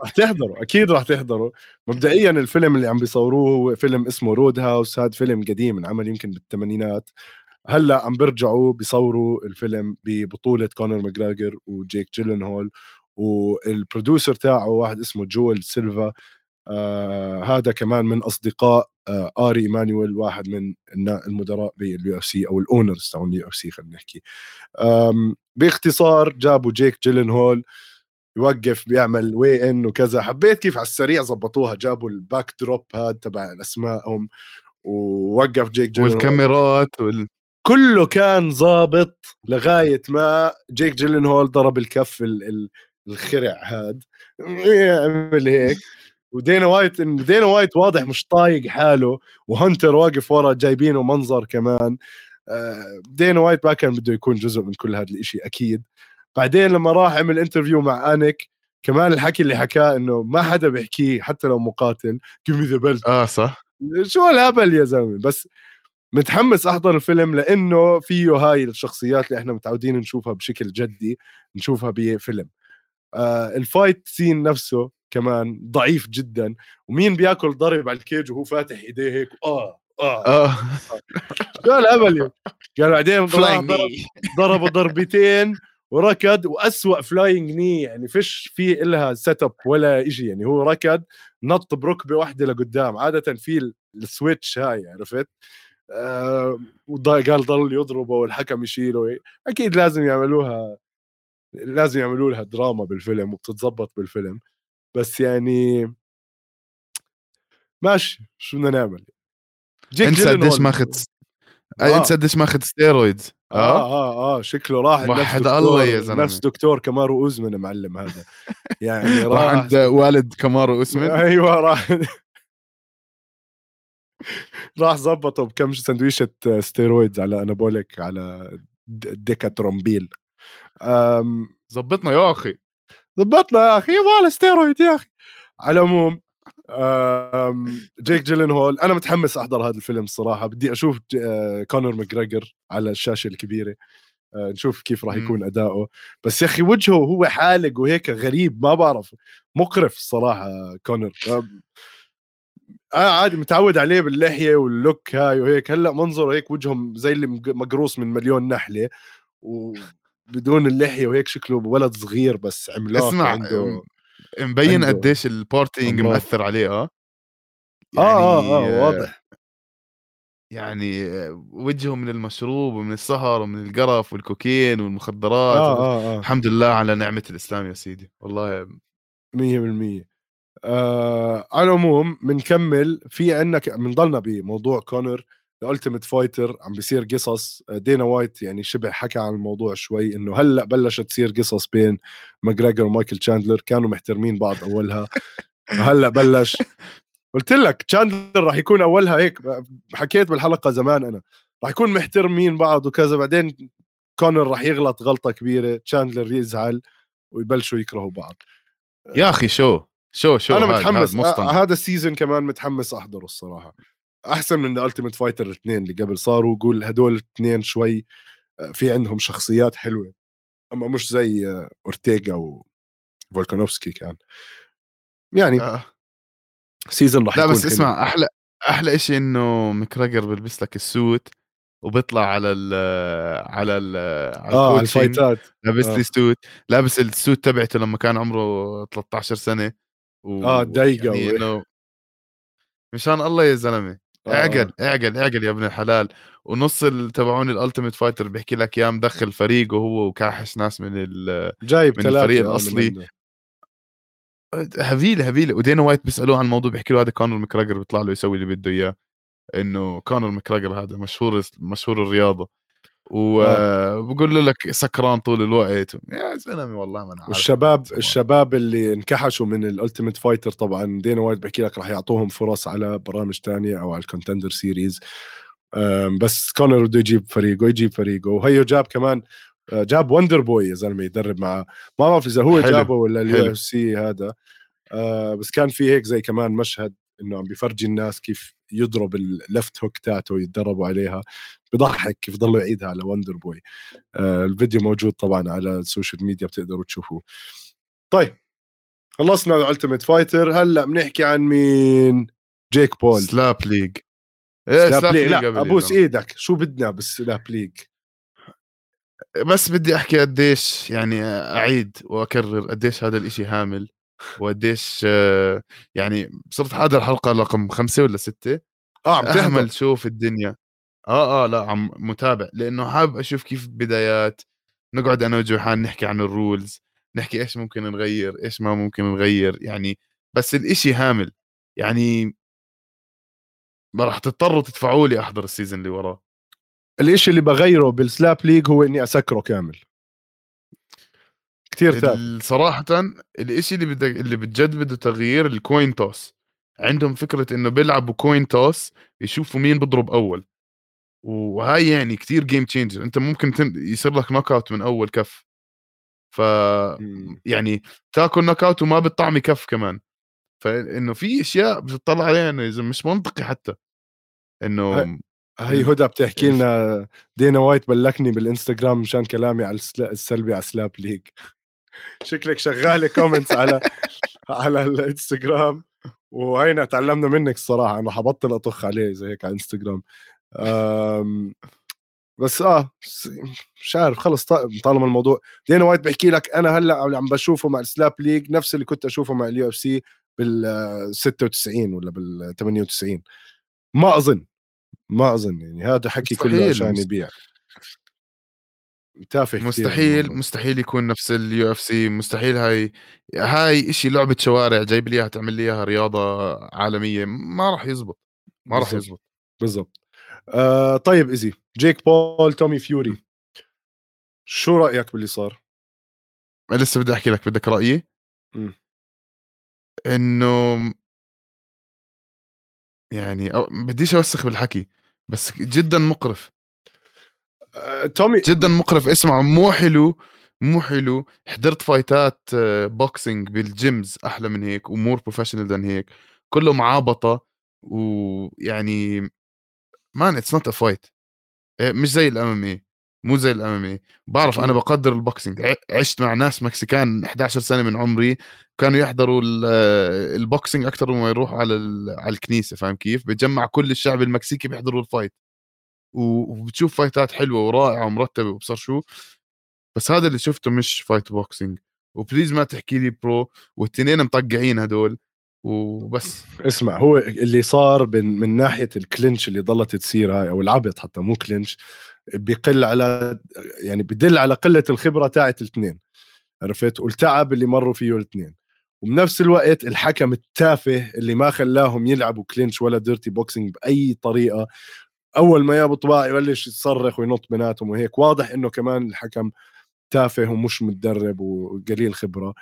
راح تحضره أكيد راح تحضره. مبدئيا الفيلم اللي عم بيصوروه هو فيلم اسمه Road House هذا فيلم قديم انعمل يمكن بالثمانينات. هلأ عم بيرجعوا بيصوروا الفيلم ببطولة كونر ماجراجر وجيك جيلن هول وال producer تاعه واحد اسمه جويل سيلفا. آه هذا كمان من أصدقاء آه آري إيمانويل واحد من المدراء بال UFC أو ال owners تاع ال UFC خلينا نحكي. باختصار جابوا جيك جيلن هول يوقف بيعمل weigh in وكذا. حبيت كيف على السريع زبطوها جابوا ال backdrop هذا تبع أسمائهم ووقف جيك جيلن والكاميرات وال... كله كان ظابط لغاية ما جيك جيلن هول ضرب الكف ال ال الخرع هاد. عمل هيك. ودينا وايت دينا وايت واضح مش طايق حاله وهنتر واقف ورا جايبينه منظر كمان. آه، دينا وايت ما كان بده يكون جزء من كل هذا الإشي أكيد. بعدين لما راح عمل interview مع آنيك كمان الحكي اللي حكاه إنه ما حدا بيحكيه حتى لو مقاتل give me the belt آه صح. شو الهبل يا زلمة؟ بس متحمس أحضر الفيلم لإنه فيه هاي الشخصيات اللي إحنا متعودين نشوفها بشكل جدي نشوفها بفيلم. آه ال fight scene نفسه كمان ضعيف جدا ومين بياكل ضرب على ال cage وهو فاتح إيديه هيك؟ آه آه, آه. شو الهبل قال بعدين ضرب ضربوا ضربتين وركض وأسوأ flying knee يعني فيش في إلها setup ولا شيء يعني هو ركض نط بركبة واحدة لقدام. عادة في ال switch هاي عرفت؟ آه قال ضل يضربه والحكم يشيله. أكيد لازم يعملوها لازم يعملوا لها دراما بالفيلم وبتتظبط بالفيلم. بس يعني ماشي شو بدنا نعمل؟ انت قديش ماخذ آه. انت قديش ماخذ steroids آه؟ آه آه, آه شكله راح وحد الله يا زلمة. نفس دكتور كمارو أوزمن معلم هذا. يعني راح عند والد كمارو أوزمن؟ أيوه راح راح ظبطه بكم سندويشة steroids على anabolic على ديكاترومبيل. ظبطنا يا أخي. ظبطنا يا أخي يبغى ستيرويد يا أخي. على العموم جيك جيلين هول أنا متحمس أحضر هذا الفيلم الصراحه بدي أشوف آه، كونر ماجريجر على الشاشة الكبيرة. آه، نشوف كيف راح يكون أداؤه. بس يا أخي وجهه هو حالق وهيك غريب. ما بعرف. مقرف الصراحه كونر أنا عادي متعود عليه باللحية وال look هاي وهيك. هلأ منظره هيك وجههم زي اللي مقروص من مليون نحلة. وبدون اللحية وهيك شكله ولد صغير بس عملاق اسمع عنده. مبين قديش ال partying مأثر عليه آه. يعني آه آه, آه واضح. يعني وجهه من المشروب ومن السهر ومن القرف والكوكين والمخدرات آه آه آه. الحمد لله على نعمة الإسلام يا سيدي. والله مية بالمية. آه على العموم بنكمل. في عندنا بنضلنا بموضوع كونر. ال Ultimate Fighter عم بيصير قصص. دينا وايت يعني شبه حكى عن الموضوع شوي إنه هلأ بلشت تصير قصص بين ماجريجر ومايكل تشاندلر. كانوا محترمين بعض أولها. هلأ بلش. قلت لك تشاندلر راح يكون أولها هيك. حكيت بالحلقة زمان أنا. راح يكون محترمين بعض وكذا. بعدين كونر راح يغلط غلطة كبيرة. تشاندلر يزعل ويبلشوا يكرهوا بعض. يا أخي شو؟ شو شو؟ أنا متحمس. هذا ال season كمان متحمس أحضره الصراحة. أحسن من Ultimate Fighter الاثنين اللي قبل صاروا قول هدول الاثنين شوي آه، في عندهم شخصيات حلوة أما مش زي آه، أورتيغا وفولكانوفسكي كان يعني آه. season راح لا بس اسمع حلو. أحلى أحلى شيء إنه مكريجور بيلبس لك ال suit وبيطلع على ال على ال على آه ال fightات لابس آه. لي suit لابس ال suit تبعته لما كان عمره 13 سنة و... آه دقيقة يعني إنه مشان الله يا زلمة آه. اعقل اعقل اعقل يا ابن الحلال. ونص تبعون ال Ultimate Fighter بيحكي لك يا مدخل فريق وهو وكاحش ناس من ال جايب من الفريق الأصلي. هبيله هبيله ودينا وايت بيسألوه عن الموضوع بيحكي له هذا كونر مكريجور بيطلع له يسوي اللي بده إياه إنه كونر مكريجور هذا مشهور مشهور الرياضة. وبقول له لك سكران طول الوقت. يا زلمة والله ما أنا والشباب الشباب اللي انكحشوا من ال Ultimate Fighter طبعا دينا وايت بحكي لك راح يعطوهم فرص على برامج تانية أو على ال Contender Series بس كونر بده يجيب فريقه يجيب فريقه. وهيو جاب كمان آه، جاب وندر بوي يا زلمة يدرب معه ما بعرف إذا هو جابه ولا ال UFC هذا. آه، بس كان في هيك زي كمان مشهد إنه عم بيفرجي الناس كيف يضرب ال left hook تاته ويتدربوا عليها. بضحك كيف ضلوا يعيدها على وندر بوي آه الفيديو موجود طبعا على ال social media بتقدروا تشوفوه. طيب خلصنا ال Ultimate Fighter هلأ بنحكي عن مين؟ جيك بول سلاب ليج إيه Slap League لا ابوس إيدك شو بدنا بال Slap League بس بدي أحكي قديش يعني أعيد وأكرر قديش هذا الإشي هامل وقديش آه، يعني صرت هذا الحلقة رقم خمسة ولا ستة. آه عم أهمل شوف الدنيا. آه آه لأ عم متابع لأنه حابب أشوف كيف بدايات. نقعد أنا وجوحان نحكي عن ال rules نحكي إيش ممكن نغير إيش ما ممكن نغير يعني بس الإشي هامل. يعني ما راح تضطروا تدفعوا لي أحضر ال season اللي وراه. الإشي اللي بغيره بال Slap League هو إني أسكره كامل. كثير صراحة الإشي اللي بدك اللي بتجدده تغيير ال coin toss عندهم فكرة إنه بيلعبوا coin toss يشوفوا مين بضرب أول. وهاي يعني كثير game changer أنت ممكن يصير لك knockout من أول كف. ف يعني تاكل knockout وما بتطعمي كف كمان. فانه في أشياء بتطلع عليها إنه إذا مش منطقي حتى. إنه هي هدى بتحكي لنا دينا وايت بلّكني بالإنستغرام مشان كلامي على السلبي على Slap League شكلك شغالة comments على على الإنستغرام. وهينا تعلمنا منك الصراحة. أنا حبطل أطخ عليه زي هيك على الإنستغرام. بس آه مش عارف خلص طالما الموضوع دينا وايت بحكي لك أنا هلأ عم بشوفه مع ال Slap League نفس اللي كنت أشوفه مع ال UFC بال 96 ولا بال 98 ما أظن ما أظن يعني هذا حكي كله عشان يبيع. تافه مستحيل مستحيل يكون نفس ال UFC مستحيل هاي هاي شيء لعبة شوارع جايب لي إياها تعمل لي إياها رياضة عالمية ما راح يزبط ما راح يزبط. بالضبط. آه طيب easy جيك بول تومي فيوري. شو رأيك باللي صار؟ لسه بدي أحكي لك بدك رأيي؟ إنه يعني بديش أوسخ بالحكي بس جدا مقرف. آه، تومي جدا مقرف. اسمع مو حلو مو حلو. حضرت fightات boxing بال gyms أحلى من هيك و more professional than هيك. كله معابطه ويعني man it's not a fight مش زي ال MMA مو زي ال MMA بعرف أنا بقدر ال boxing. عشت مع ناس Mexican 11 سنة من عمري كانوا يحضروا ال boxing أكثر مما يروحوا على على الكنيسة فاهم كيف؟ بتجمع كل الشعب المكسيكي بيحضروا ال fight وبتشوف fightات حلوة ورائعة ومرتبة وبصر شو. بس هذا اللي شفته مش fight boxing و please ما تحكي لي pro والتنين مطقعين هدول. وبس. اسمع هو اللي صار من, ناحية ال clinch اللي ضلت تصير هاي أو العبط حتى مو clinch بيقل على يعني بدل على قلة الخبرة تاعت الاثنين. عرفت؟ والتعب اللي مروا فيه الاثنين. وبنفس الوقت الحكم التافه اللي ما خلاهم يلعبوا clinch ولا dirty boxing بأي طريقة. أول ما يعبطوا بعض يبلش يصرخ وينط بيناتهم وهيك واضح إنه كمان الحكم تافه ومش متدرب وقليل خبرة.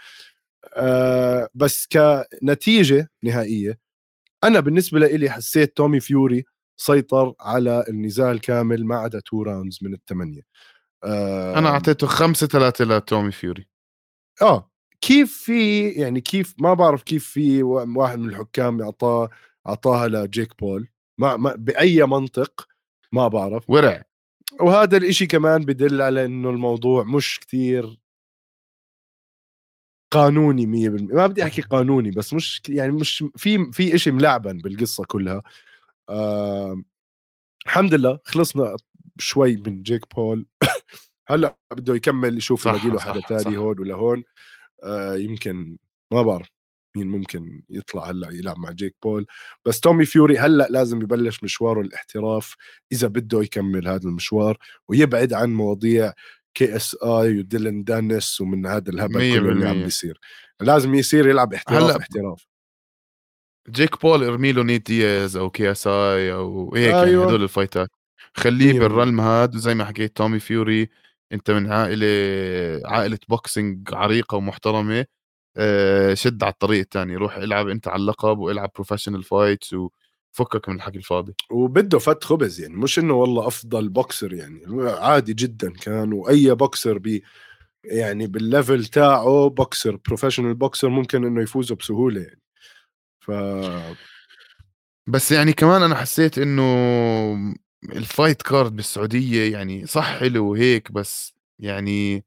آه بس كنتيجة نهائية أنا بالنسبة لي حسيت تومي فيوري سيطر على النزال كامل ما عدا two rounds من الثمانيه آه أنا أعطيته خمسة ثلاثة لتومي فيوري. آه كيف في يعني كيف ما بعرف كيف في واحد من الحكام أعطاه أعطاها لجيك بول. ما, ما بأي منطق ما بعرف. ورع. وهذا الإشي كمان بدل على إنه الموضوع مش كتير قانوني 100% ما بدي أحكي قانوني بس مش يعني مش في في شيء ملعبن بالقصة كلها. آه الحمد لله خلصنا شوي من جيك بول. هلأ بده يكمل يشوف يلاقي له حدا ثاني هون ولا هون. آه يمكن ما بعرف مين ممكن يطلع هلأ يلعب مع جيك بول. بس تومي فيوري هلأ لازم يبلش مشواره الاحتراف إذا بده يكمل هذا المشوار ويبعد عن مواضيع KSI وديلن دانس ومن هذا الهبل كله اللي عم بيصير. لازم يصير يلعب احتراف هلأ احتراف. جيك بول ارمي له نيت دياز أو KSI أو هيك يعني أيوة. يعني هدول الفايتات. خليه بالرلم هاد وزي ما حكيت تومي فيوري أنت من عائلة عائلة boxing عريقة ومحترمة آه، شد على الطريق الثاني روح العب أنت على اللقب وإلعب professional fights وفكك من الحكي الفاضي. وبده فت خبز يعني مش إنه والله أفضل بوكسر يعني عادي جدا كان وأي بوكسر بي يعني بال level تاعه boxer professional boxer ممكن إنه يفوزوا بسهولة يعني. ف بس يعني كمان أنا حسيت إنه ال fight card بالسعودية يعني صح حلو وهيك بس يعني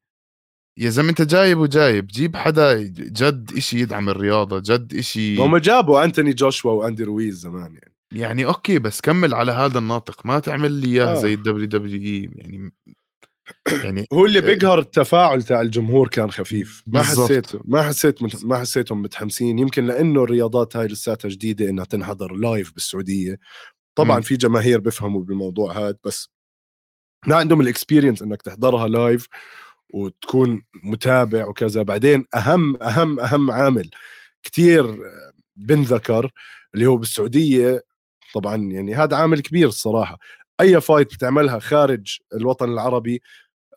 يا زلمة أنت جايب وجايب جيب حدا جد إشي يدعم الرياضة جد إشي هم جابوا أنتوني جوشوا وأندي رويز زمان يعني. يعني okay بس كمل على هذا الناطق. ما تعمل لي إياه آه. زي ال WWE. يعني يعني هو اللي بيقهر التفاعل تاع الجمهور كان خفيف. ما حسيته ما حسيت ما حسيتهم متحمسين. يمكن لأنه الرياضات هاي لساتها جديدة إنها تنحضر live بالسعودية. طبعا م. في جماهير بيفهموا بالموضوع هذا بس ما عندهم ال experience إنك تحضرها live وتكون متابع وكذا. بعدين أهم أهم أهم عامل كثير بنذكر اللي هو بالسعودية طبعا يعني هذا عامل كبير الصراحة. أي fight بتعملها خارج الوطن العربي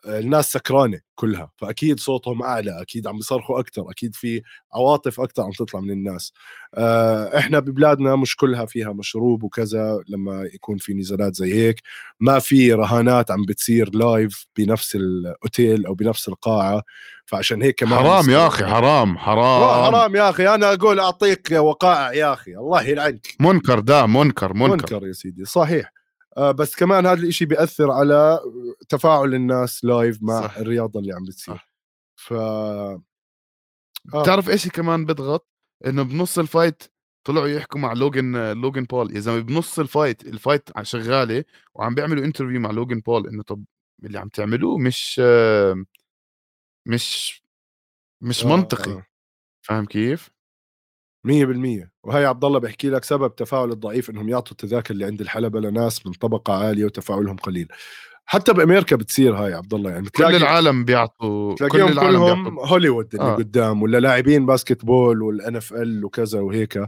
الناس سكرانة كلها فأكيد صوتهم أعلى أكيد عم بيصرخوا أكثر أكيد في عواطف أكثر عم تطلع من الناس. آه، إحنا ببلادنا مش كلها فيها مشروب وكذا لما يكون في نزالات زي هيك. ما في رهانات عم بتصير live بنفس الأوتيل أو بنفس القاعة فعشان هيك كمان حرام يا أخي حرام حرام. حرام يا أخي. أنا أقول أعطيك وقائع يا أخي الله يلعنك. منكر ده منكر منكر. منكر يا سيدي صحيح. بس كمان هذا الإشي بيأثر على تفاعل الناس live مع صح. الرياضة اللي عم بتصير صح. ف آه. بتعرف إيش كمان بضغط إنه بنص ال fight طلعوا يحكوا مع لوجن لوجن بول يا زلمة بنص ال fight ال fight شغالة وعم بيعملوا interview مع لوجن بول إنه طب اللي عم تعملوه مش مش مش آه منطقي آه. فاهم كيف؟ 100% وهي عبد الله بحكي لك سبب تفاعل الضعيف إنهم يعطوا التذاكر اللي عند الحلبة لناس من طبقة عالية وتفاعلهم قليل حتى بأمريكا بتصير هاي عبد الله يعني كل العالم بيعطوا كل العالم كلهم بيعطوا. هوليوود اللي آه. قدام ولا لاعبين basketball وال NFL وكذا وهيك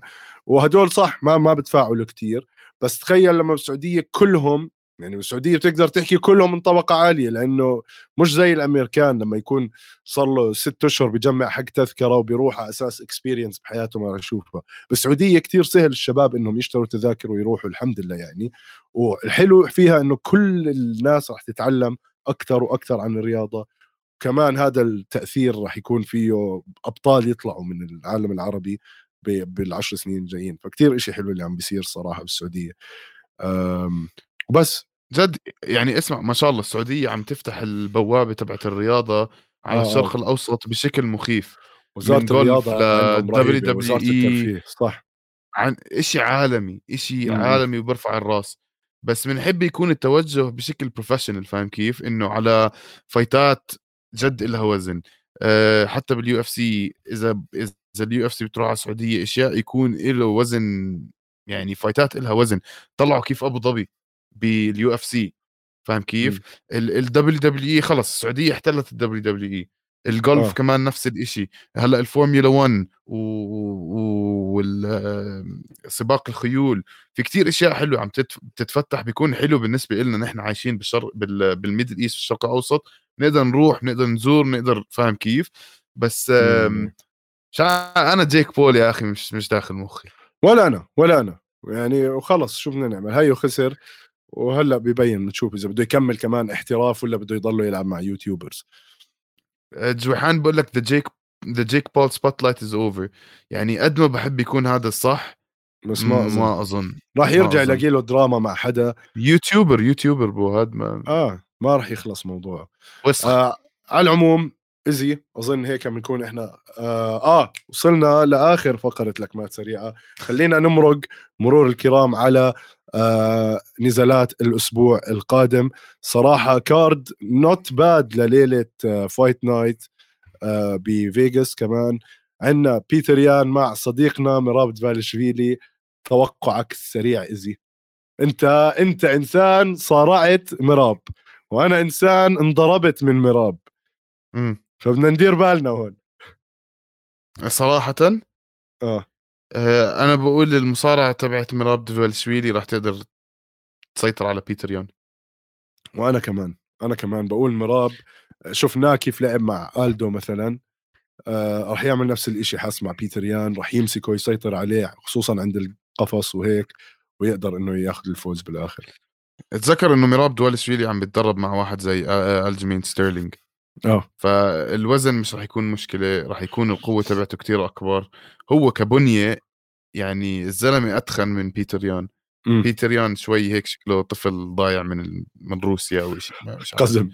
وهدول صح ما ما بتفاعلوا كتير بس تخيل لما بالسعوديه كلهم يعني بالسعوديه بتقدر تحكي كلهم من طبقة عالية لأنه مش زي الأمريكان لما يكون صار له ست أشهر بجمع حق تذكرة وبيروح على أساس اكسبيرينس بحياته ما يشوفها. بالسعودية كتير سهل الشباب إنهم يشتروا تذاكر ويروحوا الحمد لله يعني. والحلو فيها إنه كل الناس راح تتعلم أكثر وأكثر عن الرياضة. كمان هذا التأثير راح يكون فيه أبطال يطلعوا من العالم العربي بالعشر سنين الجايين. فكتير إشي حلو اللي عم بيصير صراحة بالسعودية. وبس. جد يعني اسمع ما شاء الله السعودية عم تفتح البوابة تبعت الرياضة على آه. الشرق آه. الأوسط بشكل مخيف. وزارة الرياضة WWE صح. عن شيء عالمي شيء عالمي وبرفع الرأس. بس بنحب يكون التوجه بشكل professional فاهم كيف؟ إنه على fightات جد لها وزن. أه حتى بال UFC إذا إذا ال UFC بتروح على السعودية أشياء يكون له وزن يعني fightات لها وزن. طلعوا كيف أبو ظبي. بال UFC فاهم كيف؟ ال WWE خلص السعودية احتلت ال WWE الجولف آه. كمان نفس الشيء هلأ الفورمولا 1 وسباق الخيول في كتير أشياء حلوة عم تتفتح بيكون حلو بالنسبة لنا نحن عايشين بالشرق بال Middle East الشرق الأوسط. نقدر نروح نقدر نزور نقدر فاهم كيف؟ بس أنا جيك بول يا أخي مش مش داخل مخي. ولا أنا ولا أنا. يعني وخلص شو بدنا نعمل؟ هيو خسر. وهلأ ببين نشوف إذا بده يكمل كمان احتراف ولا بده يضله يلعب مع YouTubers. آه، جوحان بقول لك the Jake the Jake Paul spotlight is over يعني قد ما بحب يكون هذا الصح بس ما أظن. ما أظن. راح يرجع يلاقي له دراما مع حدا. YouTuber YouTuber بو هذا ما آه ما راح يخلص موضوعه. آه على العموم easy أظن هيك بنكون إحنا آه, آه وصلنا لآخر فقرة لكمات سريعة. خلينا نمرق مرور الكرام على آه نزالات الأسبوع القادم. صراحة card not bad لليلة آه fight night آه بفيغاس كمان. عندنا بيتر يان مع صديقنا مراب دفالشفيلي توقعك السريع ايزي أنت أنت إنسان صارعت مراب وأنا إنسان انضربت من مراب امم فبدنا ندير بالنا هون. صراحة؟ آه آه، أنا بقول المصارعة تبعت مراب دفالشويلي راح تقدر تسيطر على بيتر يون. وأنا كمان أنا كمان بقول مراب شفناه كيف لعب مع ألدو مثلا آه راح يعمل نفس الإشي حس مع بيتر يان راح يمسكه يسيطر عليه خصوصا عند القفص وهيك ويقدر إنه ياخذ الفوز بالآخر. أتذكر إنه مراب دوالشويلي عم بيتدرب مع واحد زي آه، الجمين ستيرلينج. آه. فالوزن مش راح يكون مشكلة راح يكون القوة تبعته كتير أكبر. هو كبنية يعني الزلمة أتخن من بيتر يان. م. بيتر يان شوي هيك شكله طفل ضايع من ال... من روسيا أو شيء قزم.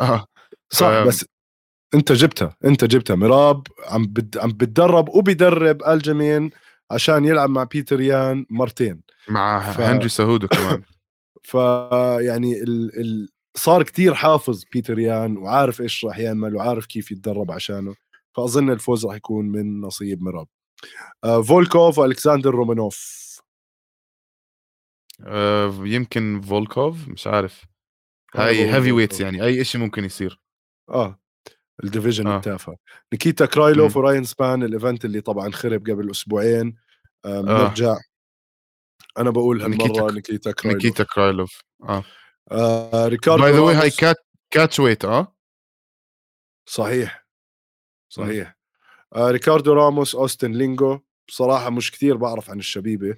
آه. صح ف... بس أنت جبتها أنت جبتها. مراب عم بد... عم بتدرب وبيدرب الجمين عشان يلعب مع بيتر يان مرتين. مع ف... هنري سهودو كمان. فيعني ال... ال... صار كتير حافظ بيتر يان وعارف إيش راح يعمل وعارف كيف يتدرب عشانه فأظن الفوز راح يكون من نصيب مراب آه فولكوف والكساندر رومانوف. آه يمكن فولكوف مش عارف. هاي heavyweights يعني أي شيء ممكن يصير. آه ال division آه. التافه نيكيتا كرايلوف ورايان سبان ال event اللي طبعا خرب قبل أسبوعين. آه. نرجع أنا بقول هالمرة نيكيتا نيكيتا كرايلوف. نيكيتا كرايلوف. آه. آه ريكاردو by the way هاي catch catchweight آه؟ صحيح. صحيح. آه ريكاردو راموس أوستن لينجو. بصراحة مش كثير بعرف عن الشبيبة.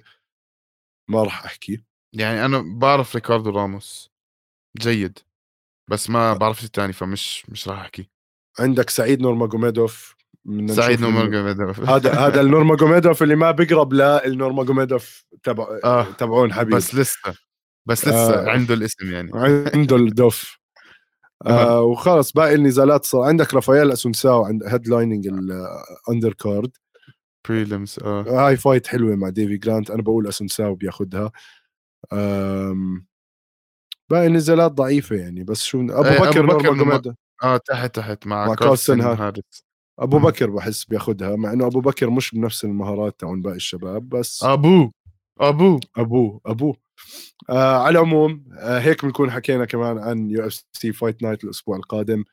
ما راح أحكي. يعني أنا بعرف ريكاردو راموس. جيد. بس ما بعرف الثاني فمش مش راح أحكي. عندك سعيد نورماجوميدوف سعيد. نورماجوميدوف هذا هذا النورماجوميدوف اللي ما بيقرب للنورماجوميدوف تبع آه. تبعون حبيب. بس لسه. بس لسه آه. عنده الاسم يعني. عنده الدوف. آه وخلص باقي النزالات صار عندك رافائيل أسونساو عند headlining ال undercard prelims آه. هاي fight حلوة مع ديفي جرانت. أنا بقول أسونساو بياخدها. آم، باقي النزالات ضعيفة يعني بس شو أبو إيه، أبو بكر بكر نورماجوميدوف آه تحت تحت مع, مع كارسن هاريس أبو مم. بكر بحس بياخدها مع إنه أبو بكر مش بنفس المهارات تاعون باقي الشباب بس ابوه ابوه ابوه ابوه آه على العموم آه هيك بنكون حكينا كمان عن UFC Fight Night الأسبوع القادم.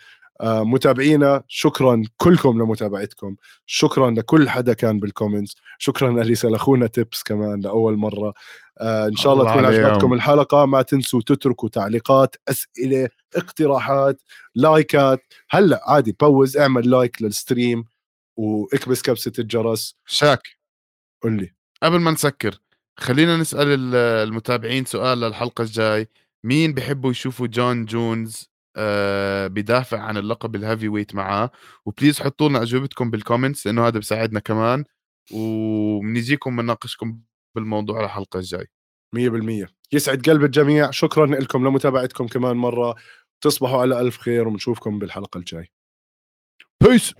آه متابعينا شكرا كلكم لمتابعتكم. شكرا لكل حدا كان بال comments شكرا اللي سلخونا tips كمان لأول مرة. آه إن شاء الله الله تكون. عجبتكم الحلقة. ما تنسوا تتركوا تعليقات أسئلة اقتراحات لايكات هلأ عادي pause اعمل like لل stream وإكبس كبسة الجرس. شاك. قل لي. قبل ما نسكر خلينا نسال ال- المتابعين سؤال للحلقه الجاي مين بحبوا يشوفوا جون جونز آه بدافع عن اللقب ال heavyweight معاه و please حطوا لنا اجوبتكم بال comments لأنه هذا بيساعدنا كمان وبنجيكم بنناقشكم بالموضوع الحلقة الجاي 100% يسعد قلب الجميع شكرا لكم لمتابعتكم كمان مرة تصبحوا على ألف خير ونشوفكم بالحلقة الجاي peace